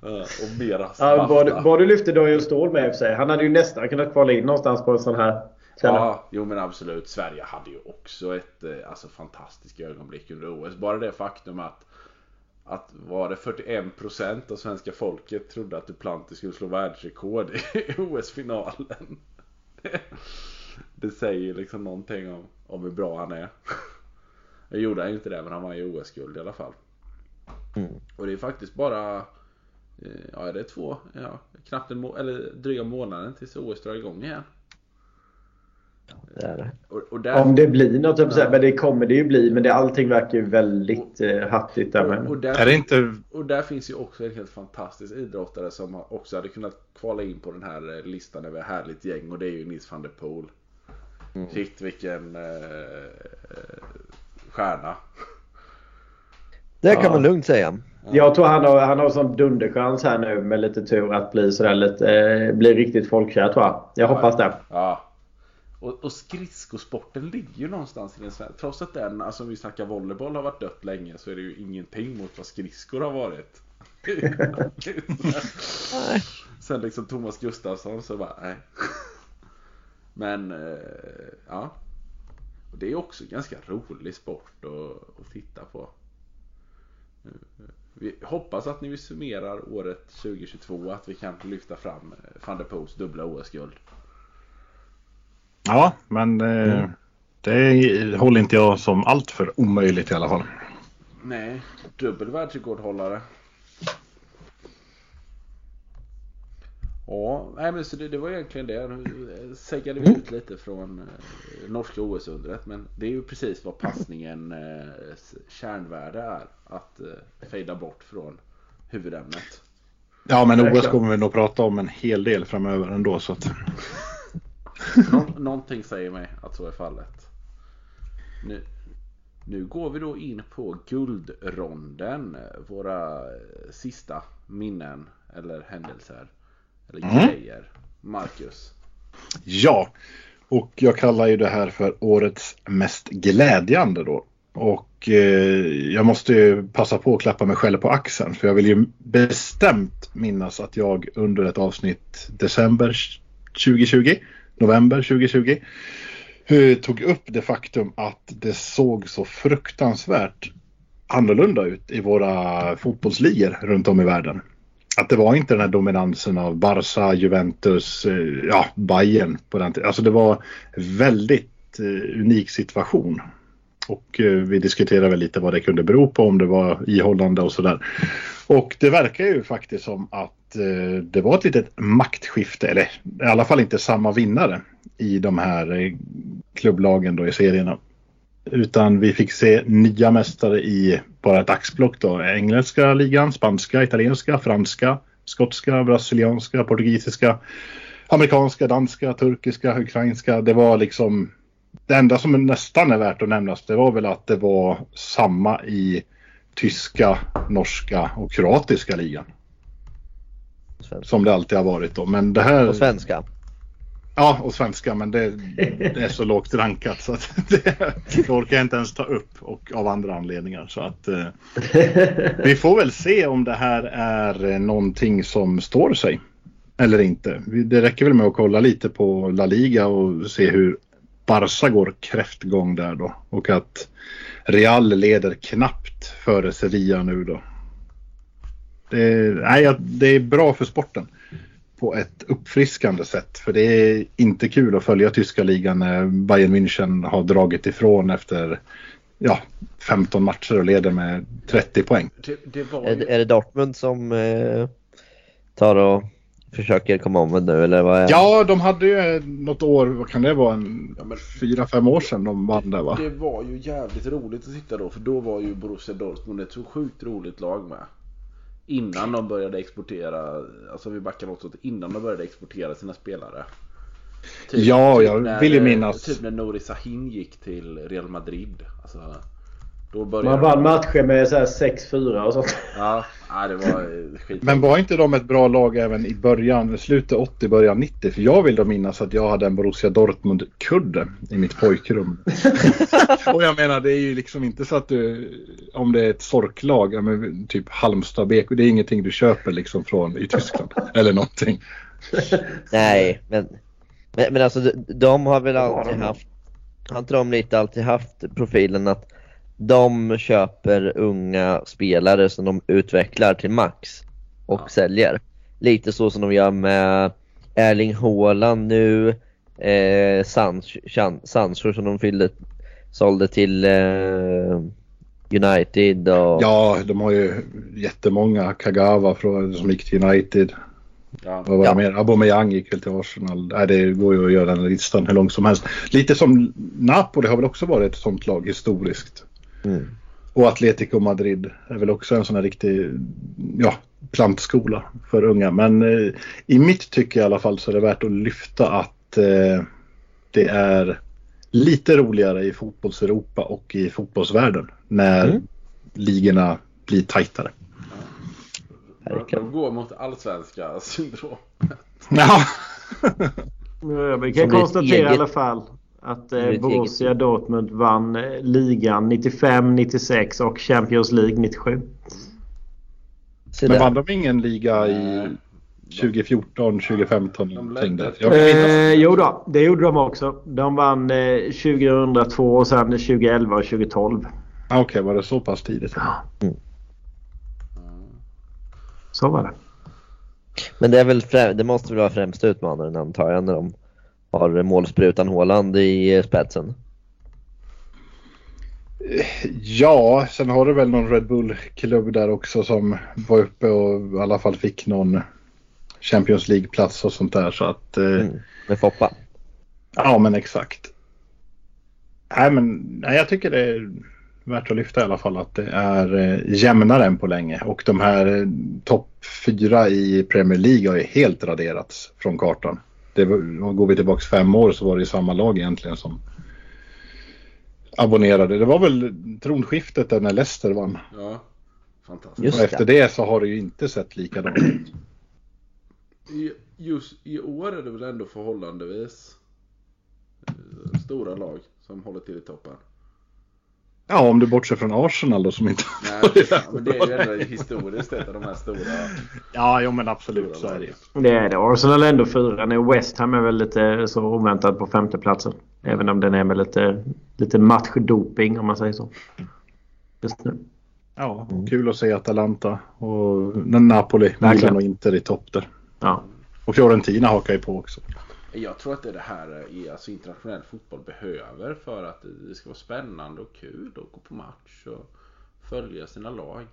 och mera Ja, vad, vad du lyfte Daniel Ståhl med i och för sig. Han hade ju nästan kunnat kvala in någonstans på en sån här Ja, jo men absolut. Sverige hade ju också ett eh, alltså, fantastiskt ögonblick under OS. Bara det faktum att att var det 41% av svenska folket trodde att Duplantis skulle slå världsrekord i OS-finalen. Det, säger liksom någonting om, om hur bra han är. Jag gjorde han ju inte det men han var ju OS-guld i alla fall. Mm. Och det är faktiskt bara eh, Ja det är två, ja, knappt en må eller dryga månaden tills OS drar igång igen. Det är det. Och, och där, Om det blir något, ja. Ja. men det kommer det ju bli. Men det, allting verkar ju väldigt eh, hattigt där och, med. och, där, Är det inte... och där finns ju också en helt fantastisk idrottare som också hade kunnat kvala in på den här eh, listan över härligt gäng och det är ju Nils van der Poel. Mm. Shit vilken eh, stjärna. Det kan Ja. man lugnt säga. Jag tror han har, han har sån dunderchans här nu med lite tur att bli sådär lite, eh, bli riktigt folkkär tror jag. Jag hoppas det. Ja. Och, och skridskosporten ligger ju någonstans i den svenska. Trots att den, alltså om vi snackar volleyboll har varit dött länge så är det ju ingenting mot vad skridskor har varit. Sen liksom Thomas Gustafsson så bara, nej. Men, eh, ja. Och det är också ganska rolig sport att, att titta på. Eh, Vi hoppas att när vi summerar året 2022 att vi kan lyfta fram eh, van der Poels dubbla OS-guld. Ja, men eh, det håller inte jag som allt för omöjligt i alla fall. Nej, dubbel världsrekordhållare. Ja, nej men så det, det var egentligen det. Nu seggade vi ut lite från eh, norska OS-undret. Men det är ju precis vad passningen eh, kärnvärde är. Att eh, fejda bort från huvudämnet. Ja, men OS kommer vi nog prata om en hel del framöver ändå. Så att... Nå, någonting säger mig att så är fallet. Nu, nu går vi då in på guldronden. Våra eh, sista minnen eller händelser. Eller Mm. grejer. Marcus. Ja, och jag kallar ju det här för årets mest glädjande då. Och eh, jag måste ju passa på att klappa mig själv på axeln. För jag vill ju bestämt minnas att jag under ett avsnitt december 2020, november 2020, eh, tog upp det faktum att det såg så fruktansvärt annorlunda ut i våra fotbollsligor runt om i världen. Att det var inte den här dominansen av Barca, Juventus, eh, ja, Bayern på den tiden. Alltså det var väldigt eh, unik situation. Och eh, vi diskuterade väl lite vad det kunde bero på, om det var ihållande och sådär. Och det verkar ju faktiskt som att Eh, det var ett litet maktskifte, eller i alla fall inte samma vinnare i de här eh, klubblagen då i serierna. Utan vi fick se nya mästare i bara ett axplock då. Engelska ligan, spanska, italienska, franska, skotska, brasilianska, portugisiska, amerikanska, danska, turkiska, ukrainska. Det var liksom det enda som nästan är värt att nämnas det var väl att det var samma i tyska, norska och kroatiska ligan. Svenska. Som det alltid har varit då. Men det här... Och svenska. Ja, och svenska, men det, det är så lågt rankat så att det, det orkar jag inte ens ta upp och av andra anledningar. Så att eh, vi får väl se om det här är eh, någonting som står sig eller inte. Det räcker väl med att kolla lite på La Liga och se hur Barca går kräftgång där då och att Real leder knappt före Sevilla nu då. Det, nej, det är bra för sporten på ett uppfriskande sätt. För det är inte kul att följa tyska ligan när Bayern München har dragit ifrån efter ja, 15 matcher och leder med 30 poäng. Det, det var Är, ju... det- är det Dortmund som eh, tar och försöker komma om det nu eller vad är Ja, de hade ju något år, vad kan det vara, en Ja, men- fyra, fem år sedan de vann där va? Det var ju jävligt roligt att titta då för då var ju Borussia Dortmund ett så sjukt roligt lag med. Innan de började exportera, alltså vi backar åt innan de började exportera sina spelare. Typ- Ja, jag när, vill ju eh, minnas- Typ när Nouri Sahin gick till Real Madrid. Alltså, då Man vann matcher med så här 6-4 och sånt. Ja, nej, det var eh, skit. Men var inte de ett bra lag även i början, slutet 80, början 90? För jag vill då minnas att jag hade en Borussia Dortmund-kudde i mitt pojkrum. och jag menar det är ju liksom inte så att du, om det är ett sorklag, men typ Halmstad BK, det är ingenting du köper liksom från i Tyskland. eller någonting. Nej, men, men, men alltså de, de har väl alltid haft, har inte de lite alltid haft profilen att de köper unga spelare som de utvecklar till max och Ja. säljer. Lite så som de gör med Erling Haaland nu, eh, Sancho, som de fyllde, sålde till eh, United och Ja, de har ju jättemånga. Kagawa från, som gick till United. Ja. Vad var Ja. det mer? Aubameyang gick väl till Arsenal. Nej, det går ju att göra den listan hur långt som helst. Lite som Napoli har väl också varit ett sånt lag historiskt. Mm. Och Atletico Madrid är väl också en sån här riktig ja, plantskola för unga. Men eh, i mitt tycke i alla fall så är det värt att lyfta att eh, det är lite roligare i fotbolls-Europa och i fotbollsvärlden när Mm. ligorna blir tajtare. De, går mot allsvenska syndrom. Ja, Vi kan konstatera i alla fall att eh, Borussia eget- Dortmund vann eh, ligan 95, 96 och Champions League 97. Se men vann de ingen liga i Nej. 2014, 2015 De någonting där? Jag Eh, jo då, det gjorde de också. De vann eh, 2002 och sen 2011 och 2012. Ah, Okej, var det så pass tidigt? Så var det. Men det, är väl det måste väl vara främsta utmanaren antar jag när de har målsprutan Håland i spetsen. Ja, sen har du väl någon Red Bull-klubb där också som var uppe och i alla fall fick någon Champions League-plats och sånt där. Så att, eh, Mm. Med Foppa. ja men exakt. Nej men nej, jag tycker det är värt att lyfta i alla fall att det är eh, jämnare än på länge. Och de här eh, topp fyra i Premier League har ju helt raderats från kartan. Det var, går vi tillbaka fem år så var det ju samma lag egentligen som abonnerade. Det var väl tronskiftet där när Leicester vann. Ja, fantastiskt. Just och efter det så har det ju inte sett likadant ut. I, just i år är det väl ändå förhållandevis eh, stora lag som håller till i toppen. Ja, om du bortser från Arsenal då som inte Nej, ja, men det är ju ändå historiskt ett av de här stora. Ja, jo men absolut så är det ju. Det är det. Arsenal är ändå fyra. Nu West Ham är väl lite så oväntat på femteplatsen. Även om den är med lite, lite matchdoping om man säger så. Just nu. Ja, kul att se Atalanta och Napoli, Verkligen. Milan och Inter i topp där. Ja. Och Fiorentina hakar ju på också. Jag tror att det är det här i alltså internationell fotboll behöver för att det ska vara spännande och kul att gå på match och följa sina lag.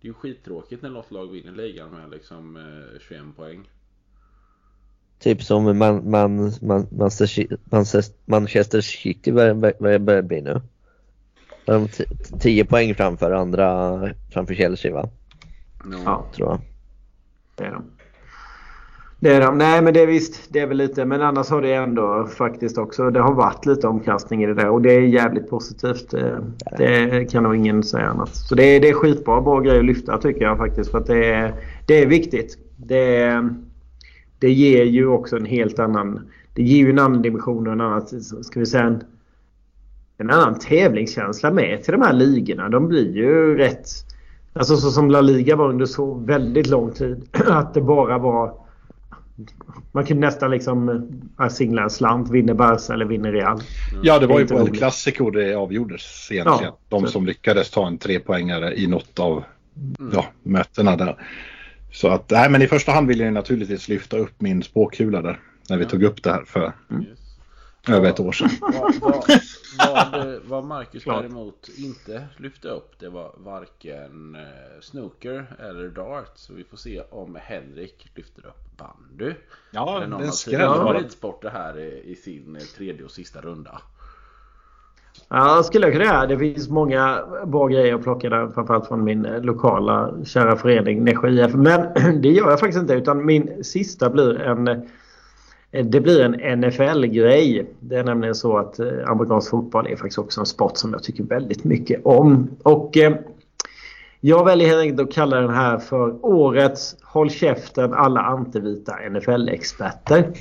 Det är ju skittråkigt när något lag vinner ligan med liksom eh, 21 poäng. Typ som man, man, man, Manchester, Manchester- Manchester City börjar, börjar, bli nu. De 10 poäng framför andra, framför Chelsea va? Ja. Tror jag. Det är de. Det är de. Nej men det är visst. Det är väl lite. Men annars har det ändå faktiskt också. Det har varit lite omkastning i det där. Och det är jävligt positivt. Eh, det, kan nog ingen säga annat. Så det är, det är skitbra. Bra grej att lyfta tycker jag faktiskt. För att det är, det är viktigt. Det, är, det ger ju också en helt annan. Det ger ju en annan dimension och en annan. Ska vi säga en, en annan tävlingskänsla med till de här ligorna. De blir ju rätt... Alltså så som La Liga var under så väldigt lång tid. Att det bara var... Man kunde nästan liksom äh, singla en slant. Vinner Barca eller vinner Real. Ja, det var ju på El. Clasico det avgjordes egentligen. Ja, De så- som lyckades ta en trepoängare i något av ja, mötena där. Så att, nej men i första hand vill jag naturligtvis lyfta upp min spåkula där. När vi Ja. tog upp det här för. Yes. Över ett år sedan. Vad, vad, vad, vad Marcus däremot inte lyfte upp det var varken eh, snooker eller dart. Så vi får se om Henrik lyfter upp bandy. Ja, eller någon det av sina favoritsporter här i, i sin eh, tredje och sista runda. Ja, skulle jag kunna göra. Det finns många bra grejer att plocka där. Framförallt från min eh, lokala kära förening Nässjö IF. Men det gör jag faktiskt inte. Utan min sista blir en... Eh, det blir en NFL-grej. Det är nämligen så att eh, amerikansk fotboll är faktiskt också en sport som jag tycker väldigt mycket om. Och eh, jag väljer helt enkelt att kalla den här för årets Håll käften alla antivita NFL-experter.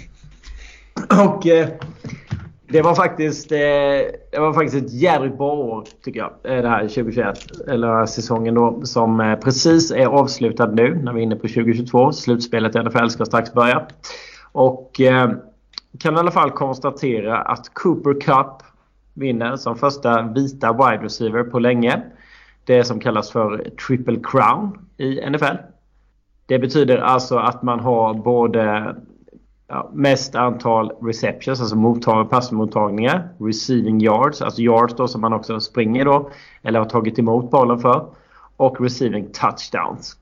Och eh, det var faktiskt, eh, det var faktiskt ett jävligt bra år tycker jag. Eh, det här 2021. Eller säsongen då. Som precis är avslutad nu när vi är inne på 2022. Slutspelet i NFL ska strax börja. Och eh, kan i alla fall konstatera att Cooper Cup vinner som första vita wide receiver på länge. Det som kallas för Triple Crown i NFL. Det betyder alltså att man har både ja, mest antal receptions, alltså mottag, passmottagningar. Receiving yards, alltså yards då som man också springer då. Eller har tagit emot bollen för. Och receiving touchdowns.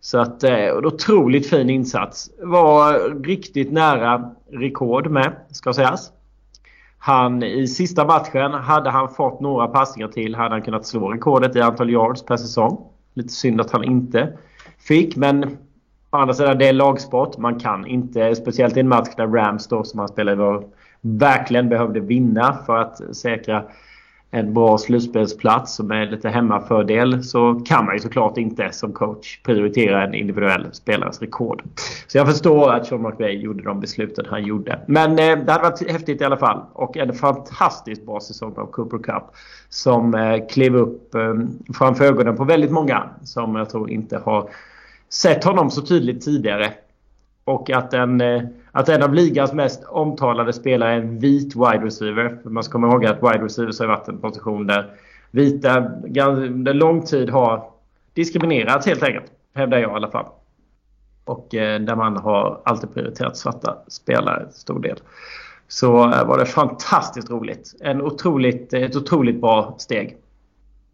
Så att eh, otroligt fin insats. Var riktigt nära rekord med, ska sägas. Han i sista matchen, hade han fått några passningar till, hade han kunnat slå rekordet i antal yards per säsong. Lite synd att han inte fick, men Å andra sidan, det är lagsport. Man kan inte, speciellt i en match där Rams då som han spelade var, verkligen behövde vinna för att säkra en bra slutspelsplats med lite hemmafördel så kan man ju såklart inte som coach prioritera en individuell spelares rekord. Så jag förstår att Sean McVay gjorde de besluten han gjorde. Men eh, det hade varit häftigt i alla fall. Och en fantastiskt bra säsong av Cooper Cup. Som eh, klev upp eh, framför ögonen på väldigt många som jag tror inte har sett honom så tydligt tidigare. Och att en, eh, att en av ligans mest omtalade spelare är en vit wide receiver. Man ska komma ihåg att wide receivers har varit en position där vita under lång tid har diskriminerats helt enkelt. Hävdar jag i alla fall. Och eh, där man har alltid prioriterat svarta spelare till stor del. Så eh, var det fantastiskt roligt. En otroligt, eh, ett otroligt bra steg.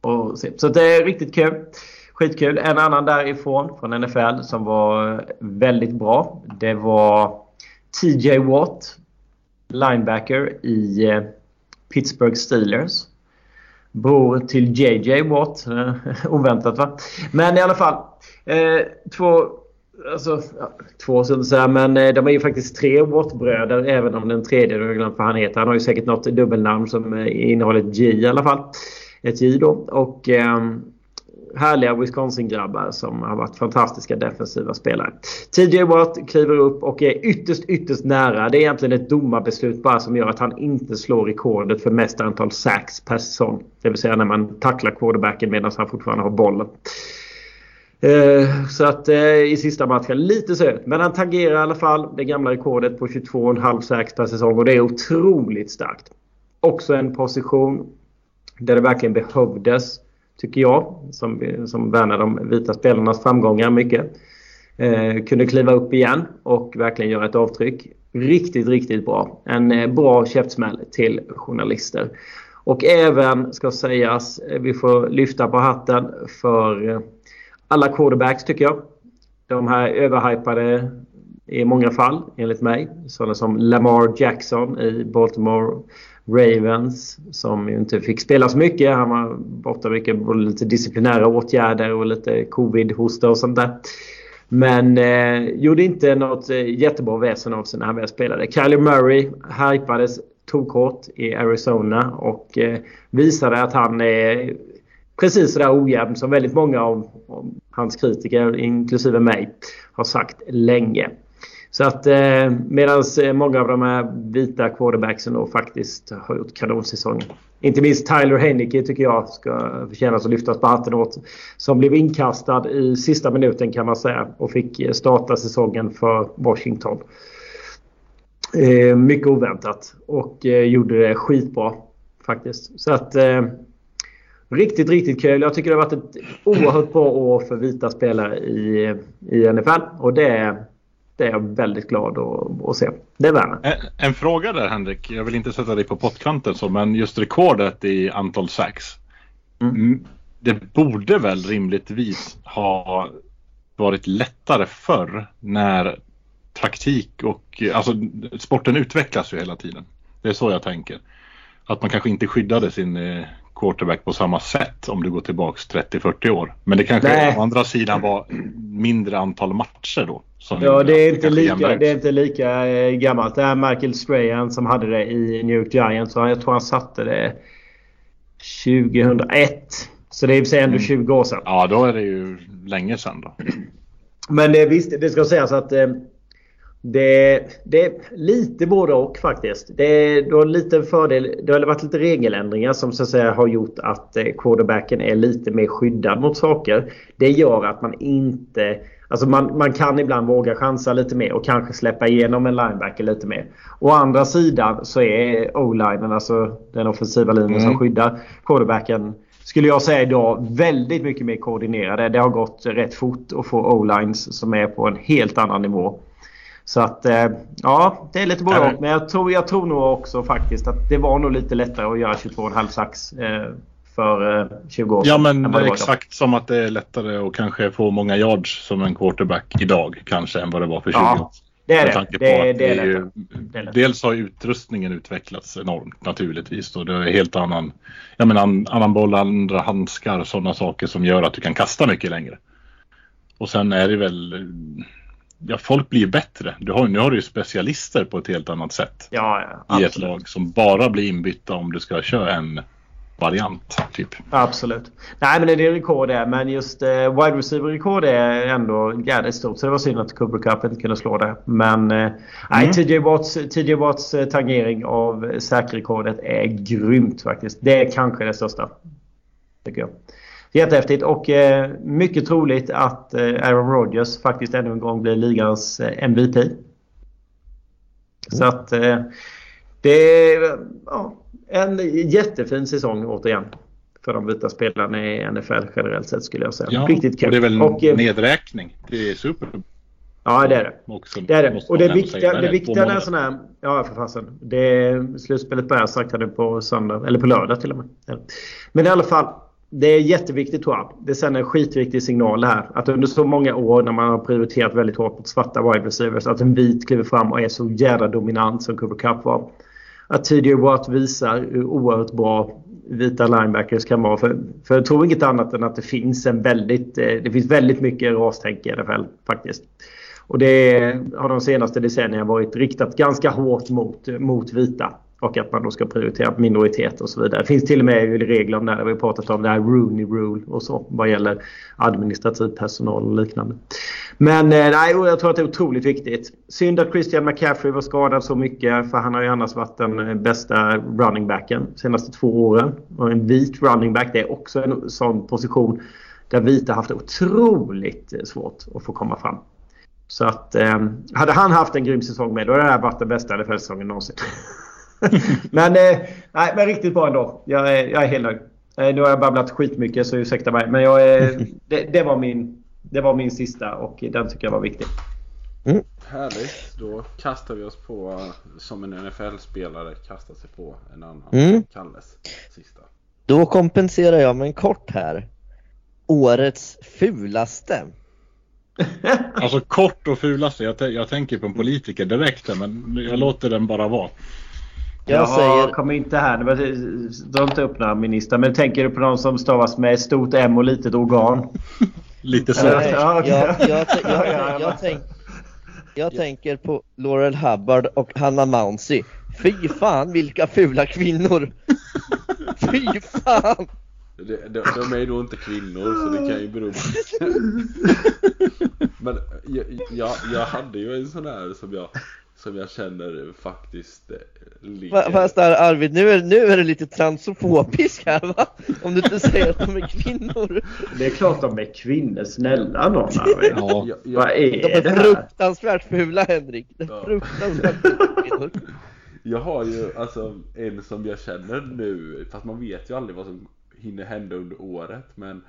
Och. Så det är riktigt kul. Skitkul. En annan därifrån från NFL som var eh, väldigt bra. Det var TJ Watt. Linebacker i eh, Pittsburgh Steelers. Bror till JJ Watt. Eh, oväntat va? Men i alla fall. Eh, två Alltså, två så att säga, men de är ju faktiskt tre Watt-bröder även om den tredje, jag har glömt vad han heter. Han har ju säkert något dubbelnamn som innehåller ett J i alla fall. Ett J då. Och ehm, härliga Wisconsin-grabbar som har varit fantastiska defensiva spelare. TJ Watt kliver upp och är ytterst, ytterst nära. Det är egentligen ett domarbeslut bara som gör att han inte slår rekordet för mest antal sacks per säsong. Det vill säga när man tacklar quarterbacken medan han fortfarande har bollen. Eh, så att eh, i sista matchen lite söt. Men han tangerar i alla fall det gamla rekordet på 22,5 sacks per säsong och det är otroligt starkt. Också en position där det verkligen behövdes tycker jag, som, som värnar de vita spelarnas framgångar mycket. Eh, kunde kliva upp igen och verkligen göra ett avtryck. Riktigt, riktigt bra. En eh, bra käftsmäll till journalister. Och även, ska sägas, eh, vi får lyfta på hatten för eh, alla quarterbacks tycker jag. De här överhypade i många fall, enligt mig. Sådana som Lamar Jackson i Baltimore Ravens som ju inte fick spela så mycket. Han var borta mycket både lite disciplinära åtgärder och lite covid-hosta och sånt där. Men eh, gjorde inte något eh, jättebra väsen av sig när han väl spelade. Kyler Murray hypades tokhårt i Arizona och eh, visade att han är precis sådär ojämn som väldigt många av, av hans kritiker, inklusive mig, har sagt länge. Så att eh, medan eh, många av de här vita quarterbacksen då faktiskt har gjort kanonsäsonger. Inte minst Tyler Heineke tycker jag ska förtjänas att lyftas på hatten åt. Som blev inkastad i sista minuten kan man säga och fick eh, starta säsongen för Washington. Eh, mycket oväntat och eh, gjorde det skitbra faktiskt. Så att eh, Riktigt, riktigt kul. Jag tycker det har varit ett oerhört bra år för vita spelare i, eh, i NFL. Och det det är jag väldigt glad att, att se. Det är värme. En, en, fråga där Henrik. Jag vill inte sätta dig på pottkanten så, men just rekordet i antal sax. Mm. Det borde väl rimligtvis ha varit lättare förr när taktik och alltså sporten utvecklas ju hela tiden. Det är så jag tänker. Att man kanske inte skyddade sin eh, quarterback på samma sätt om du går tillbaks 30-40 år. Men det kanske Nej. å andra sidan var mindre antal matcher då. Ja, det är, inte lika, det är inte lika eh, gammalt. Det är Michael Strahan som hade det i New York Giants. Jag tror han satte det 2001. Så det är i och för sig ändå 20 mm. år sedan. Ja, då är det ju länge sedan då. Men det, visst, det ska sägas att eh, det, det är lite både och faktiskt. Det, det, har lite fördel, det har varit lite regeländringar som så att säga har gjort att eh, quarterbacken är lite mer skyddad mot saker. Det gör att man inte... Alltså man, man kan ibland våga chansa lite mer och kanske släppa igenom en linebacker lite mer. Å andra sidan så är o-linen, alltså den offensiva linjen mm. som skyddar quarterbacken skulle jag säga idag väldigt mycket mer koordinerade. Det har gått rätt fort att få o-lines som är på en helt annan nivå. Så att eh, ja, det är lite både och. Men jag tror, jag tror nog också faktiskt att det var nog lite lättare att göra 22,5 sax eh, för 20 år sedan. Ja men det är exakt som att det är lättare att kanske få många yards som en quarterback idag kanske än vad det var för 20 ja, år det är det. Det, det, det, är ju, det är Dels har utrustningen utvecklats enormt naturligtvis. Och det är helt annan, jag menar, annan boll, andra handskar och sådana saker som gör att du kan kasta mycket längre. Och sen är det väl ja, folk blir bättre. Du har, nu har du ju specialister på ett helt annat sätt. Ja, ja, I ett lag som bara blir inbytta om du ska köra en variant. Typ. Absolut. Nej men det är rekord det. Men just eh, wide receiver-rekord är ändå jävligt stort. Så det var synd att Cooper Cup inte kunde slå det. Men eh, mm. nej, TJ Watts, TJ Watts eh, tangering av säkerrekordet är grymt faktiskt. Det är kanske det största. Tycker jag. Jättehäftigt och eh, mycket troligt att eh, Aaron Rodgers faktiskt ännu en gång blir ligans eh, MVP. Mm. Så att eh, det är ja, en jättefin säsong återigen. För de vita spelarna i NFL generellt sett skulle jag säga. Ja, Riktigt kul. Och det är väl och, eh, nedräkning. Det är super. Ja det är det. Också, det är det. Och det viktiga, det viktiga är sån här... Ja för fasen. Det, slutspelet börjar sagt nu på söndag. Eller på lördag till och med. Men i alla fall det är jätteviktigt tror jag. Det sänder en skitviktig signal här. Att under så många år när man har prioriterat väldigt hårt mot svarta wide receivers. Att en vit kliver fram och är så jävla dominant som Cooper Cup var. Att TJ Watt visar hur oerhört bra vita linebackers kan vara. För, för jag tror inget annat än att det finns en väldigt, eh, det finns väldigt mycket rastänk i NFL faktiskt. Och det har de senaste decennierna varit riktat ganska hårt mot, mot vita. Och att man då ska prioritera minoriteter och så vidare. Det finns till och med regler om det här. Vi har pratat om det här Rooney Rule och så. Vad gäller administrativ personal och liknande. Men eh, nej, jag tror att det är otroligt viktigt. Synd att Christian McCaffrey var skadad så mycket. För han har ju annars varit den eh, bästa running backen de senaste två åren. Och en vit running back det är också en sån position där vita haft otroligt eh, svårt att få komma fram. Så att eh, hade han haft en grym säsong med då hade det här varit den bästa NFL-säsongen någonsin. men, eh, nej, men riktigt bra ändå. Jag är, jag är helt nöjd. Eh, nu har jag babblat skitmycket så ursäkta mig. Men jag, är, det, det, var min, det var min sista och den tycker jag var viktig. Mm. Härligt. Då kastar vi oss på, som en NFL-spelare kastar sig på en annan. Mm. Kalles sista. Då kompenserar jag med en kort här. Årets fulaste. alltså kort och fulaste. Jag, jag tänker på en politiker direkt men jag låter den bara vara. Jag ja, säger... kommer inte här. Dra inte upp några ministrar. Men tänker du på någon som stavas med stort M och litet organ? Lite så. Nej, jag, jag, jag, jag, tänk, jag tänker på Laurel Hubbard och Hanna Mouncy. Fy fan vilka fula kvinnor! Fy fan! De, de, de är nog inte kvinnor så det kan ju bero på Men jag, jag, jag hade ju en sån här som jag som jag känner faktiskt eh, ligger... Fast där Arvid, nu är, nu är det lite transofobisk här va? Om du inte säger att de är kvinnor. Det är klart de är kvinnor, snälla någon Arvid. Ja. Jag, jag, Vad är de är det fruktansvärt fula Henrik. De är ja. fruktansvärt fula Jag har ju alltså en som jag känner nu, fast man vet ju aldrig vad som hinner hända under året. Men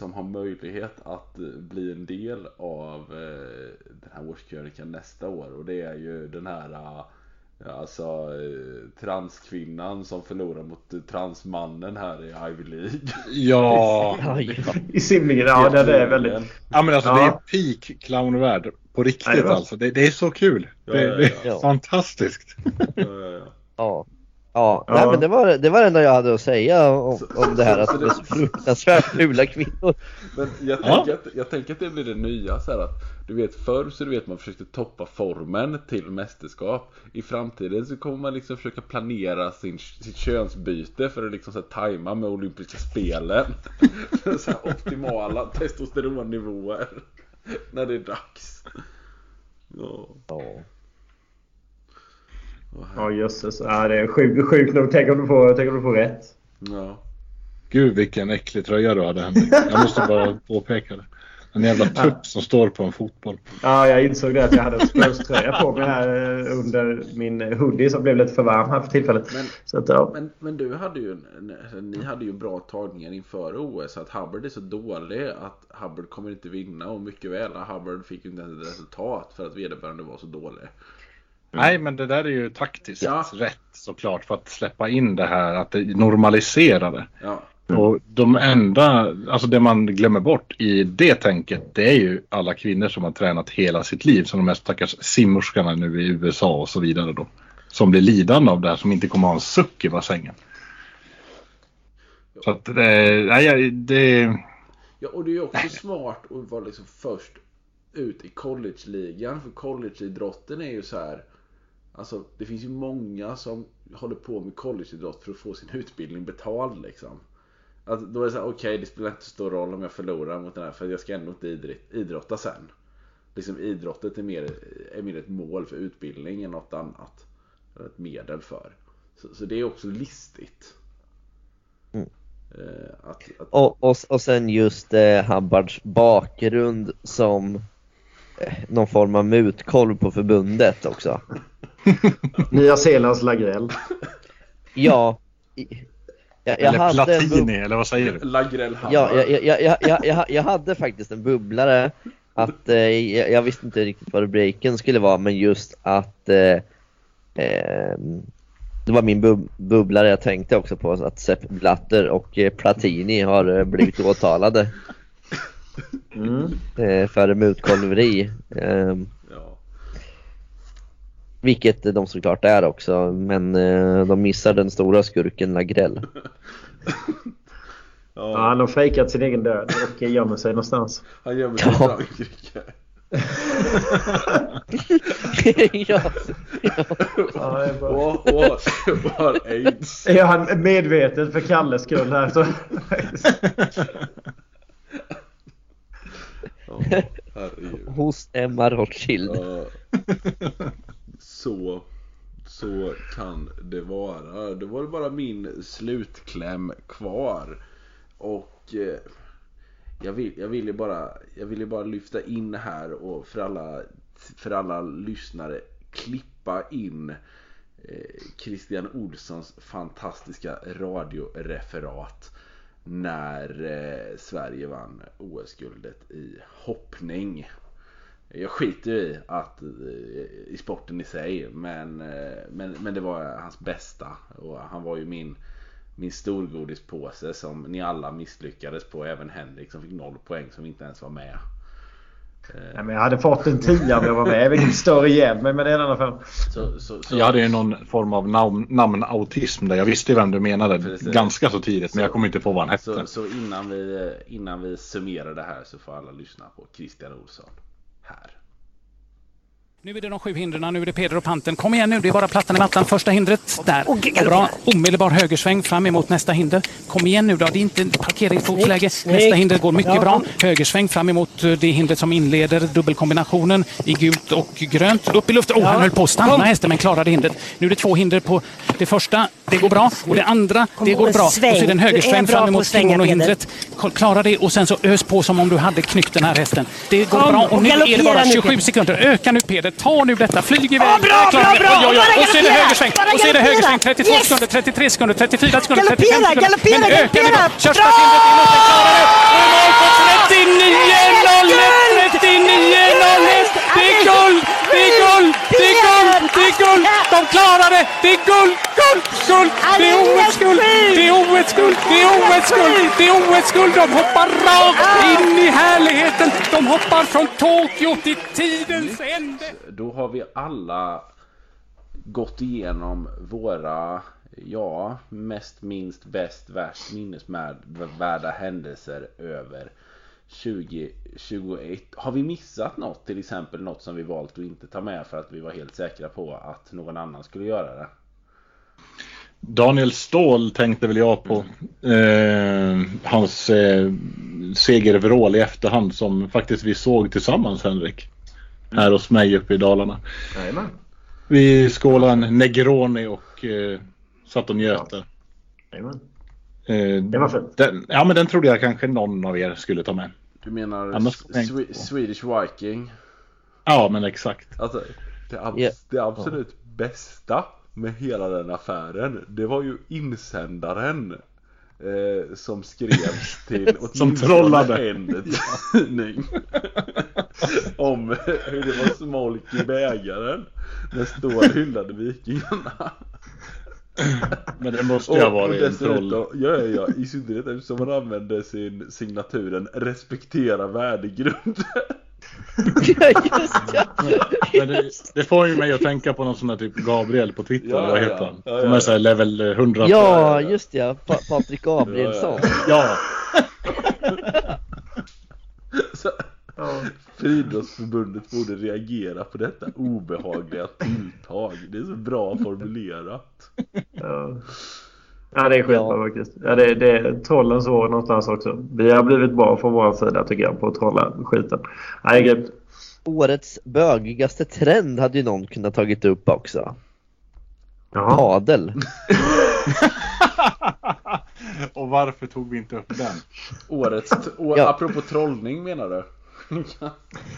som har möjlighet att bli en del av den här årskrönikan nästa år och det är ju den här Alltså eh, transkvinnan som förlorar mot transmannen här i Ivy League. Ja! I simningen, ja det är väldigt... Ja men alltså ja. det är peak clownvärld på riktigt ja, alltså. Det, det, är så kul. Ja, det, det, är fantastiskt. Ja. Ja, ja. Nej, men det var, det var det enda jag hade att säga om, om det här att det är så fruktansvärt fula kvinnor. Men jag tänker, att, jag tänker att det blir det nya så här att du vet förr så du vet man försökte toppa formen till mästerskap. I framtiden så kommer man liksom försöka planera sin, sitt könsbyte för att liksom så här, tajma med olympiska spelen. så här, optimala testosteronnivåer. När det är dags. Ja. Ja jösses. Ja, det är sjukt sjuk nog. Tänk om, du får, tänk om du får rätt. Ja. Gud vilken äcklig tröja du hade Henrik. Jag måste bara påpeka det. En jävla tupp ja. som står på en fotboll. Ja, jag insåg det att jag hade en Spurs-tröja på mig här eh, under min hoodie som blev lite för varm här för tillfället. Men, så att, ja. men, men du hade ju, ni hade ju bra tagningar inför OS. Att Hubbard är så dålig att Hubbard kommer inte vinna. Och mycket väl, Hubbard fick ju inte ens ett resultat för att vederbörande var så dålig. Nej, men det där är ju taktiskt ja. rätt såklart för att släppa in det här, att det normaliserar det. Ja. Mm. Och de enda, alltså det man glömmer bort i det tänket, det är ju alla kvinnor som har tränat hela sitt liv, som de här stackars simmorskorna nu i USA och så vidare då. Som blir lidande av det här, som inte kommer ha en suck i bassängen. Så att det, nej, det... Ja, och det är ju också smart att vara liksom först ut i college-ligan. För college-idrotten är ju så här Alltså det finns ju många som håller på med collegeidrott för att få sin utbildning betald liksom. Att då är det så okej okay, det spelar inte så stor roll om jag förlorar mot den här för jag ska ändå inte idrotta sen. Liksom idrottet är mer, är mer ett mål för utbildning än något annat. Eller ett medel för. Så, så det är också listigt. Mm. Eh, att, att... Och, och, och sen just eh, Habbards bakgrund som någon form av mutkolv på förbundet också. Nya Zeelands Lagrell. Ja. Jag, jag eller Platini, eller vad säger du? Lagrell Ja, jag, jag, jag, jag, jag hade faktiskt en bubblare. Att, eh, jag, jag, visste inte riktigt vad rubriken skulle vara, men just att eh, eh, det var min bub bubblare. Jag tänkte också på att Sepp Blatter och eh, Platini har eh, blivit åtalade. Mm. Eh, för mutkolveri. Ehm, vilket de såklart är också, men eh, de missar den stora skurken Lagrell. ja. han har fejkat sin egen död och gömmer sig någonstans. Han gömmer sig i Frankrike. ja. ja. och, och har aids. Är han medveten för Kalles skull här så... Hos Emma Rothschild. Så, så kan det vara. Det var bara min slutkläm kvar. Och eh, jag, vill, jag ville bara, jag ville bara lyfta in här och för alla, för alla lyssnare klippa in eh, Christian Olssons fantastiska radioreferat när eh, Sverige vann OS-guldet i hoppning. Jag skiter i att eh, i sporten i sig men, eh, men, men det var hans bästa och han var ju min min storgodispåse som ni alla misslyckades på. Även Henrik som fick noll poäng som inte ens var med. Nej, men jag hade fått en tia om jag var med. Jag vet inte större igen men, men det annan fall. Så, så, så. Jag hade ju någon form av namn, namnautism där jag visste vem du menade Precis. ganska så tidigt men jag kommer inte på vad han hette. Så, så innan, vi, innan vi summerar det här så får alla lyssna på Christian Olsson här. Nu är det de sju hindren, nu är det Peder och Panten. Kom igen nu, det är bara plattan i mattan. Första hindret, där. Bra, omedelbar högersväng fram emot nästa hinder. Kom igen nu då, det är inte parkeringsfotsläge. Nästa hinder går mycket bra. Högersväng fram emot eh, det hindret som inleder dubbelkombinationen i gult och grönt. Upp i luften, oh, han höll på att stanna hästen men klarade hindret. Nu är det två hinder på det första, det går bra. Och det andra, det går bra. Och så är det en högersväng fram emot kimonohindret. Klara det och sen så ös på som om du hade knyckt den här hästen. Det går bra och nu är det bara 27 sekunder. Öka nu Peder sekunder. Ta nu detta, flyg iväg! Oh, bra, bra, bra! Oj, oj, oj. Och så är det högersväng, och så är det högersväng. 32 yes. sekunder, 33 sekunder, 34 sekunder, 35 sekunder. Galoppera, galoppera, galoppera! Körsbärsgildet inåt, den klarar det! Och 39! Det! Är guld! Guld! Guld! Det är OS-guld! Det är OS-guld! Det är OS-guld! Det är OS-guld! De hoppar rakt in i härligheten! De hoppar från Tokyo till tidens ände! Då har vi alla gått igenom våra ja, mest, minst, bäst, värst, minnesvärda händelser över 2021. Har vi missat något? Till exempel något som vi valt att inte ta med för att vi var helt säkra på att någon annan skulle göra det. Daniel Ståhl tänkte väl jag på. Eh, hans eh, segervrål i efterhand som faktiskt vi såg tillsammans Henrik. Här hos mig uppe i Dalarna. Jajamän. Vi skålade en Negroni och eh, satt och njöt där. Jajamän. Eh, Det var fint. den, ja men den trodde jag kanske någon av er skulle ta med. Du menar Annars- Swe- Swedish Viking? Ja men exakt. Alltså, det, abs- Ja. det absolut bästa med hela den affären, det var ju insändaren eh, som skrevs till åtminstone trollade. en tidning. Om hur det var smolk i bägaren när Ståhl hyllade Vikingarna. Men det måste ju ha varit en troll. ja, ja, ja, i synnerhet eftersom han använde sin signaturen respektera värdegrund. Ja, just ja. Men det, det får ju mig att tänka på någon sån där typ Gabriel på Twitter. Ja, vad ja, heter han? ja, ja, Som är ja. såhär level 100. Ja, just ja. Pa Patrik Gabrielsson. Ja. Så, Friidrottsförbundet borde reagera på detta obehagliga tilltag. Det är så bra formulerat. Ja. Ja det är skitbra faktiskt. Ja, det, det är trollens år någonstans också. Vi har blivit bra från vår sida tycker jag på att trolla skiten. Ja, det är grymt. Årets bögigaste trend hade ju någon kunnat tagit upp också. Jaha. Padel. och varför tog vi inte upp den? Årets, å, Ja. apropå trollning menar du?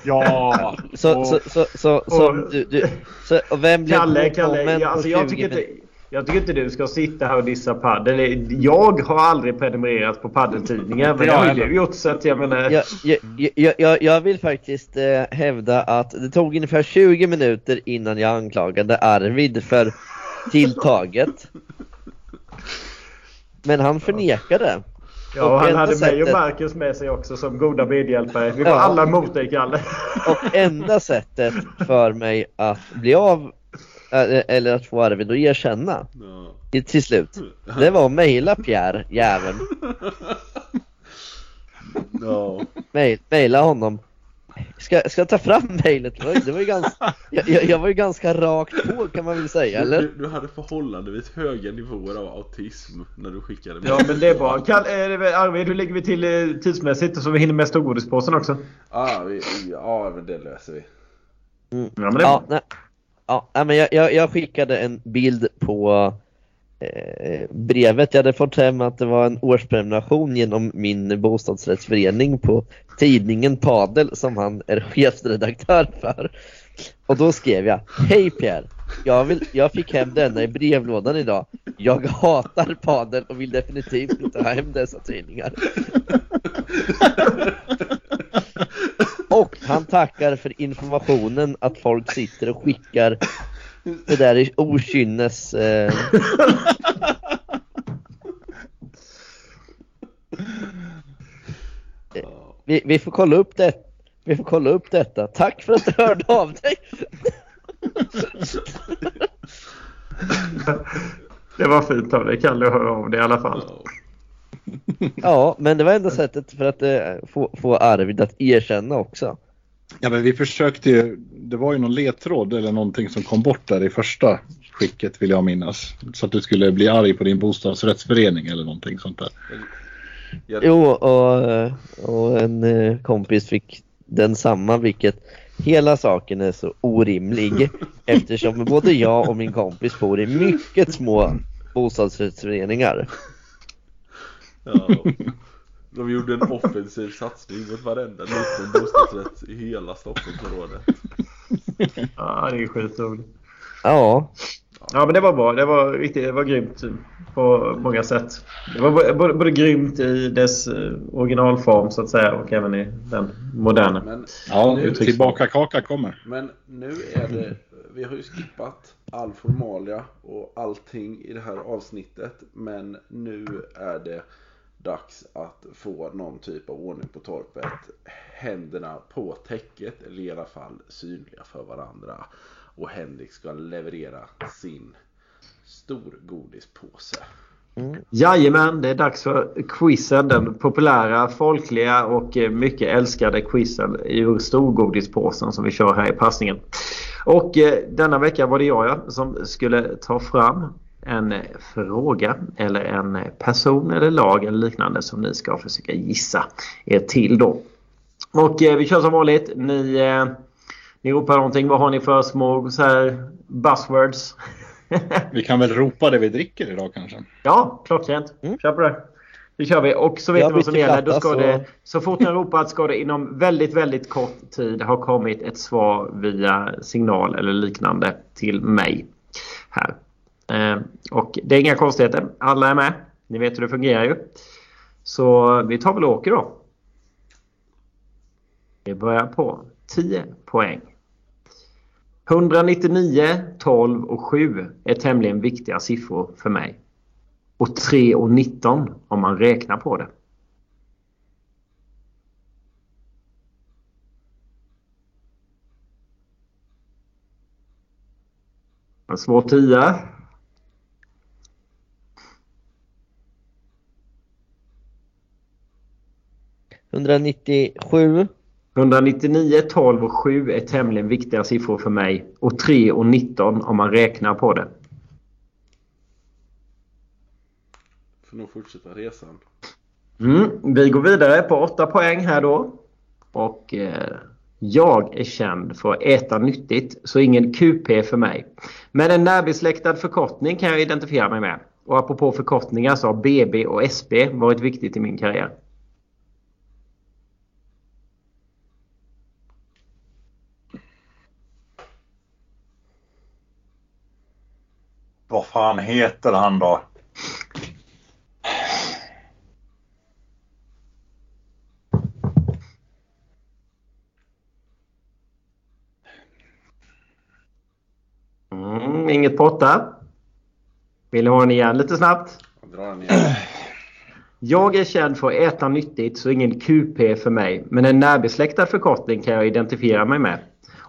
Ja. Så, och, så, så, så, så, och- du, du, så och vem blev Kalle, Kalle. Ja, alltså, jag, 20 tycker inte, jag tycker inte du ska sitta här och dissa padel. Jag har aldrig prenumererat på paddeltidningar. Men det jag har du gjort så att jag menar... Jag, jag, jag, jag, jag vill faktiskt eh, hävda att det tog ungefär 20 minuter innan jag anklagade Arvid för tilltaget. Men han förnekade. Ja, och och han hade mig och sättet- Marcus med sig också som goda medhjälpare. Vi var Ja. alla mot dig Kalle. Och enda sättet för mig att bli av eller att få Arvid att erkänna Ja. till slut. Det var att mejla Pierre, jäveln. Ja. Mail, mejla honom. Ska, ska jag ta fram mejlet? Det var- Det var ju ganska, jag, jag jag var ju ganska rakt på kan man väl säga, eller? Du, du hade förhållandevis höga nivåer av autism när du skickade mig. Ja men det är bra. Kalle, eh, Arvid, hur ligger vi till eh, tidsmässigt så vi hinner med storgodispåsen också? Ah, vi, ja, men det löser vi. Ja men det är Ja, nej, ja, men jag, jag, jag skickade en bild på eh, brevet jag hade fått hem att det var en årsprenumeration genom min bostadsrättsförening på tidningen Padel som han är chefsredaktör för. Och då skrev jag Hej Pierre! Jag, vill, jag fick hem denna i brevlådan idag. Jag hatar padel och vill definitivt inte ha hem dessa tidningar. Och han tackar för informationen att folk sitter och skickar det där i okynnes... Eh, vi, vi får kolla upp det. Vi får kolla upp detta. Tack för att du hörde av dig. Det var fint av dig Kalle att höra av dig i alla fall. Ja. Ja, men det var enda sättet för att eh, få, få Arvid att erkänna också. Ja men vi försökte ju, det var ju någon ledtråd eller någonting som kom bort där i första skicket vill jag minnas. Så att du skulle bli arg på din bostadsrättsförening eller någonting sånt där. Jag, Jo, och, och en eh, kompis fick den samma, vilket hela saken är så orimlig eftersom både jag och min kompis bor i mycket små bostadsrättsföreningar. ja. De gjorde en offensiv satsning mot varenda liten bostadsrätt i hela Stockholmsområdet. ja, det är skitroligt. Ja. Ja, men det var bra. Det var, riktigt, det var grymt på många sätt. Det var både, både grymt i dess eh, originalform så att säga och även i den moderna. Men, Ja, nu, tillbaka kaka kommer. men nu är det, vi har ju skippat all formalia och allting i det här avsnittet. Men nu är det dags att få någon typ av ordning på torpet. Händerna på täcket, eller i alla fall synliga för varandra. Och Henrik ska leverera sin stor godispåse. Mm. Jajamän, det är dags för quizen. Den populära, folkliga och eh, mycket älskade quizen ur storgodispåsen som vi kör här i passningen. Och eh, denna vecka var det jag ja, som skulle ta fram en fråga eller en person eller lag eller liknande som ni ska försöka gissa er till då. Och eh, vi kör som vanligt. Ni, eh, ni ropar någonting. Vad har ni för små så här, buzzwords? Vi kan väl ropa det vi dricker idag kanske? Ja, klockrent. Kör på det. Det kör vi. Och så vet ni vad som gäller. Då ska så- det, så fort ni har ropat ska det inom väldigt, väldigt kort tid ha kommit ett svar via signal eller liknande till mig. Här. Eh, och det är inga konstigheter. Alla är med. Ni vet hur det fungerar ju. Så vi tar väl och åker då. Vi börjar på 10 poäng. 199, 12 och 7 är tämligen viktiga siffror för mig. Och 3 och 19 om man räknar på det. En svår 10. 197. 199, 12 och 7 är tämligen viktiga siffror för mig. Och 3 och 19 om man räknar på det. Får nog fortsätta resan. Mm, vi går vidare på 8 poäng här då. Och eh, jag är känd för att äta nyttigt så ingen QP för mig. Men en närbesläktad förkortning kan jag identifiera mig med. Och apropå förkortningar så har BB och SB varit viktigt i min karriär. Vad fan heter han då? Mm, inget på 8. Vill ni ha den igen lite snabbt? Jag drar den igen. Jag är känd för att äta nyttigt så ingen QP för mig. Men en närbesläktad förkortning kan jag identifiera mig med.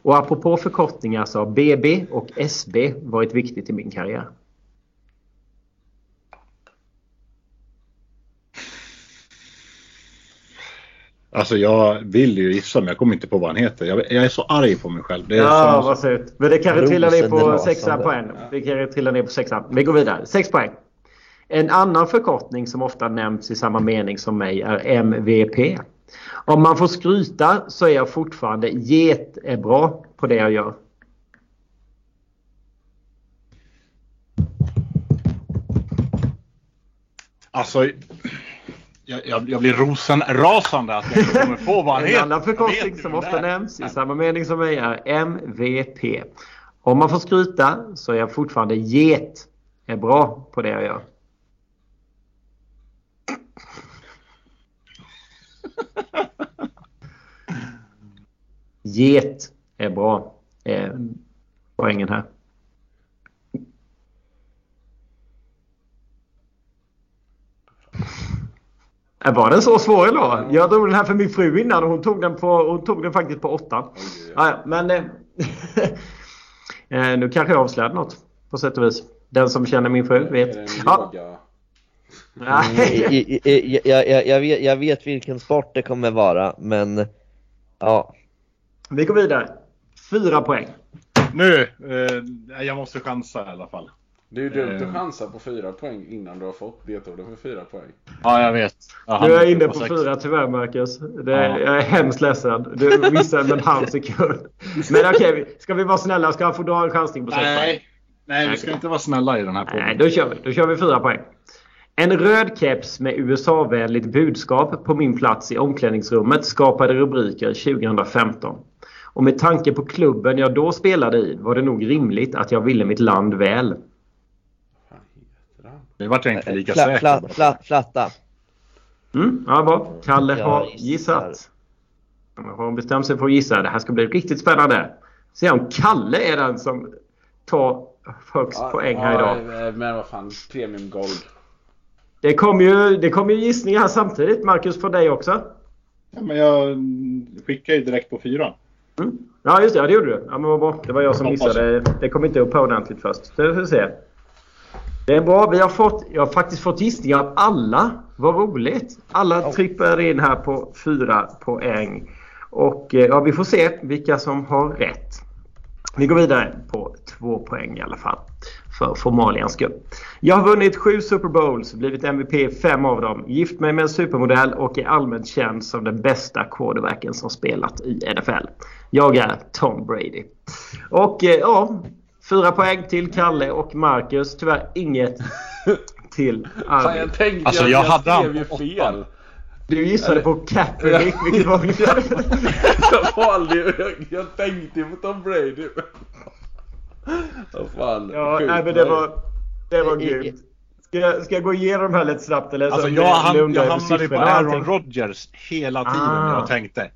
Och apropå förkortningar så har BB och SB varit viktigt i min karriär. Alltså jag vill ju gissa men jag kommer inte på vad han heter. Jag, jag är så arg på mig själv. Det är Ja, vad surt. Men det kanske trillar ner på Rosenrasande. sexa poäng. Det kanske trillar ner på sexa. Vi går vidare. Sex poäng. En annan förkortning som ofta nämns i samma mening som mig är MVP. Om man får skryta så är jag fortfarande get är bra på det jag gör. Alltså, jag, jag, jag blir rosenrasande att jag inte kommer på vad han En heter. annan förkortning som ofta nämns i samma mening som mig är MVP. Om man får skryta så är jag fortfarande get är bra på det jag gör. Get är bra. Eh, poängen här. Äh, Var den så svår eller? Jag drog den här för min fru innan och hon tog den, på, hon tog den faktiskt på åtta. Ja, men eh, eh, nu kanske jag avslöjade något på sätt och vis. Den som känner min fru Är vet. Ja? Nej. I- i- i- jag, jag, jag, vet, jag vet vilken sport det kommer vara, men ja. Vi går vidare. Fyra poäng. Nu, eh, jag måste chansa i alla fall. Det är ju dumt Eh. att chansa på fyra poäng innan du har fått ledtråden för fyra poäng. Ja, jag vet. Nu är jag inne på fyra tyvärr Marcus. Det, Ja. Jag är hemskt ledsen. Du missade med en halv sekund. Men okej, ska vi vara snälla? Ska han få dra en chansning på sex poäng? Nej, nej, vi ska inte vara snälla i den här Nej, podden. då kör vi. Då kör vi fyra poäng. En röd keps med USA-vänligt budskap på min plats i omklädningsrummet skapade rubriker 2015. Och med tanke på klubben jag då spelade i var det nog rimligt att jag ville mitt land väl. Nu vart jag inte lika Fla, säker. fla, fla, flatta. Mm, ja, bra. Kalle har gissat. Han har bestämt sig för att gissa. Det här ska bli riktigt spännande. Se om Kalle är den som tar högst poäng här idag. Ja, men vad fan, premium gold. Det kom ju, det kom ju gissningar här samtidigt. Marcus, från dig också. Ja, men jag skickade ju direkt på fyran. Mm. Ja, just det. Ja, det gjorde du. Ja, men vad bra. Det var jag som missade. Det kom inte upp här ordentligt först. Det får vi se. Det är bra. Vi har fått, jag har faktiskt fått gissningar av alla. Vad roligt. Alla trippar in här på fyra poäng. Och eh, ja, vi får se vilka som har rätt. Vi går vidare på två poäng i alla fall. För formalians skull. Jag har vunnit sju Super Bowls, blivit MVP i fem av dem, gift mig med en supermodell och är allmänt känd som den bästa quarterbacken som spelat i NFL. Jag är Tom Brady. Och eh, ja, fyra poäng till Kalle och Marcus. Tyvärr inget till Arvid. jag tänkte Alltså, jag, jag hade skrev ju fel. Du gissade på Kaepernick, vilket var jag valde jag, jag tänkte på Tom Brady. Vad fan. Ja, sjukt nej, men det var, det var grymt. Ska jag, ska jag gå igenom de här lite snabbt eller? Alltså Så jag, ham jag hamnade på Aaron? Rodgers hela tiden Ah. jag tänkte.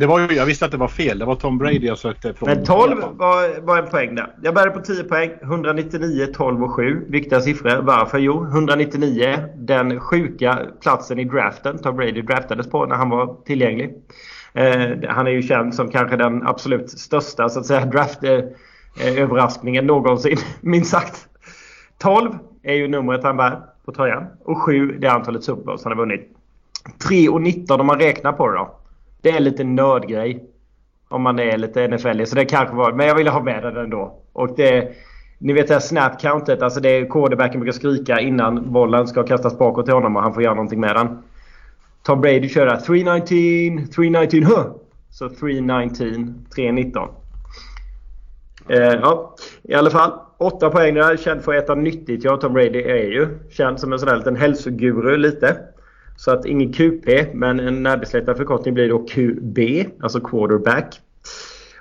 Det var jag visste att det var fel. Det var Tom Brady jag sökte från. Men 12 var, var en poäng där. Jag började på 10 poäng. 199, 12 och 7. Viktiga siffror. Varför? Jo, 199. Den sjuka platsen i draften. Tom Brady draftades på när han var tillgänglig. Eh, han är ju känd som kanske den absolut största så att säga Eh, överraskningen någonsin. Minst sagt. 12 är ju numret han bär på tröjan. Och 7 det är antalet Super Bowls han har vunnit. 3 och 19 om man räknar på det då. Det är lite nördgrej. Om man är lite NFL så det kanske var... Men jag ville ha med den ändå. Och det... Ni vet det här snap countet. Alltså det är quarterbacken brukar skrika innan bollen ska kastas bakåt till honom och han får göra någonting med den. Tom Brady kör 319, 319, huh! Så 319, 319. Eh, ja, i alla fall. Åtta poäng där. Känd för att äta nyttigt. Ja, Tom Brady är ju känd som en sån där liten hälsoguru lite. Så att ingen QP, men en närbesläktad förkortning blir då QB, alltså quarterback.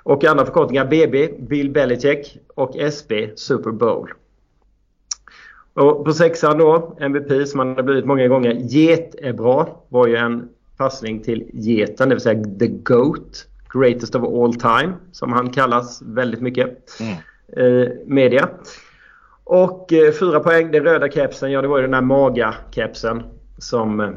Och andra förkortningar BB, Bill Belichick och SB, Super Bowl. Och på sexan då, MVP som han har blivit många gånger. Get är bra. Var ju en passning till geten, det vill säga the GOAT. Greatest of all time, som han kallas väldigt mycket. Eh, media. Och eh, fyra poäng, den röda kepsen, ja det var ju den där maga-kepsen som eh,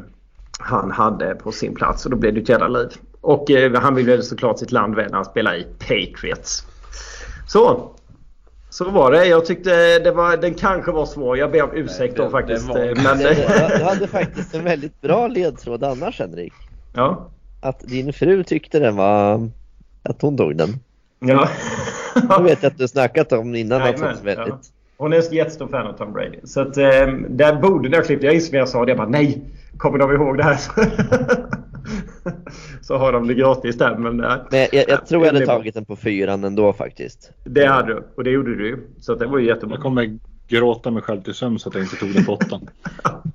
han hade på sin plats och då blev det ett jävla liv. Och eh, han ville såklart sitt land väl när han spelade i Patriots. Så. Så var det. Jag tyckte det var, den kanske var svår. Jag ber om ursäkt då faktiskt. var- eh, Men, Du du hade faktiskt en väldigt bra ledtråd annars Henrik. ja. Att din fru tyckte den var... Att hon tog den. Ja. Det vet jag att du snackat om innan Jajamän, hon väldigt... ja. Hon är en jättestor fan av Tom Brady. Så att, eh, där borde ni ha klippt. Jag inser när jag sa det. Jag bara nej. Kommer de ihåg det här? så har de det gratis där. Men, eh, Men jag, jag, jag tror jag det hade tagit den på fyran ändå faktiskt. Det hade du. Och det gjorde du ju. Så att det var ju jättebra. Jag kommer gråta mig själv till sömns att jag inte tog den på åttan.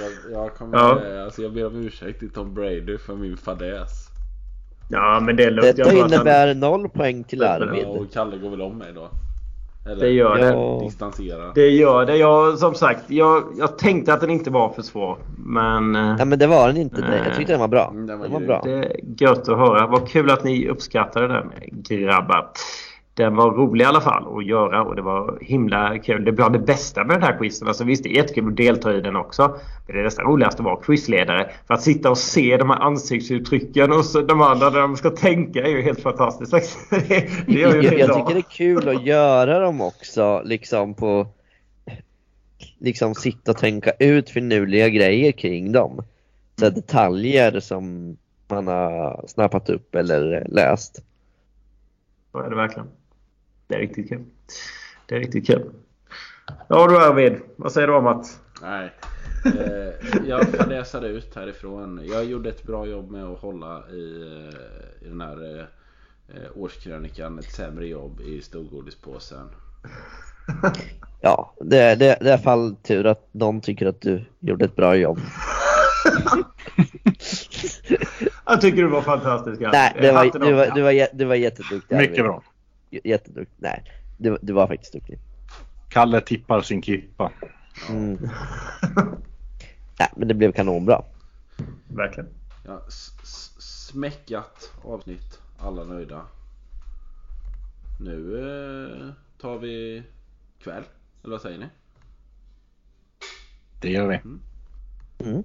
Jag, jag, kommer, Ja. eh, alltså jag ber om ursäkt till Tom Brady för min fadäs. Ja men det är lugnt. Detta att han- innebär noll poäng till Ja, Ja, Arvid. och Kalle går väl om mig då? Eller Det gör det. Ja. distansera. Det gör det. Jag, som sagt, jag, jag tänkte att den inte var för svår. Men eh, Nej men det var den inte. Det- Jag tyckte den var bra. Mm, den var Den var bra. det är gött att höra. Vad kul att ni uppskattade den grabbar. Den var rolig i alla fall att göra och det var himla kul. Det var det bästa med den här quizen. Alltså visst, det är jättekul att delta i den också. Men det nästan roligaste var quizledare. För att sitta och se de här ansiktsuttrycken och så de andra där de ska tänka är ju helt fantastiskt. Det det gör ju Jag, jag tycker det är kul att göra dem också, liksom på... Liksom sitta och tänka ut finurliga grejer kring dem. Så här detaljer som man har snappat upp eller läst. Så är det verkligen. Det är riktigt kul. Det är riktigt kul. Ja du Arvid, vad säger du om att... Nej. Eh, jag fadäsade ut härifrån. Jag gjorde ett bra jobb med att hålla i, eh, i den här eh, eh, årskrönikan. Ett sämre jobb i storgodispåsen. Ja, det, det, det är i alla fall tur att någon tycker att du gjorde ett bra jobb. Jag tycker du var fantastisk. Nej, det var, du, var, du, var, du var jätteduktig. Arvid. Mycket bra. Jätteduktig. Nej, du, du var faktiskt duktig. Kalle tippar sin kippa. Mm. Nej, men det blev kanonbra. Verkligen. Ja, smäckat avsnitt. Alla nöjda. Nu eh, tar vi kväll. Eller vad säger ni? Det gör vi. Mm.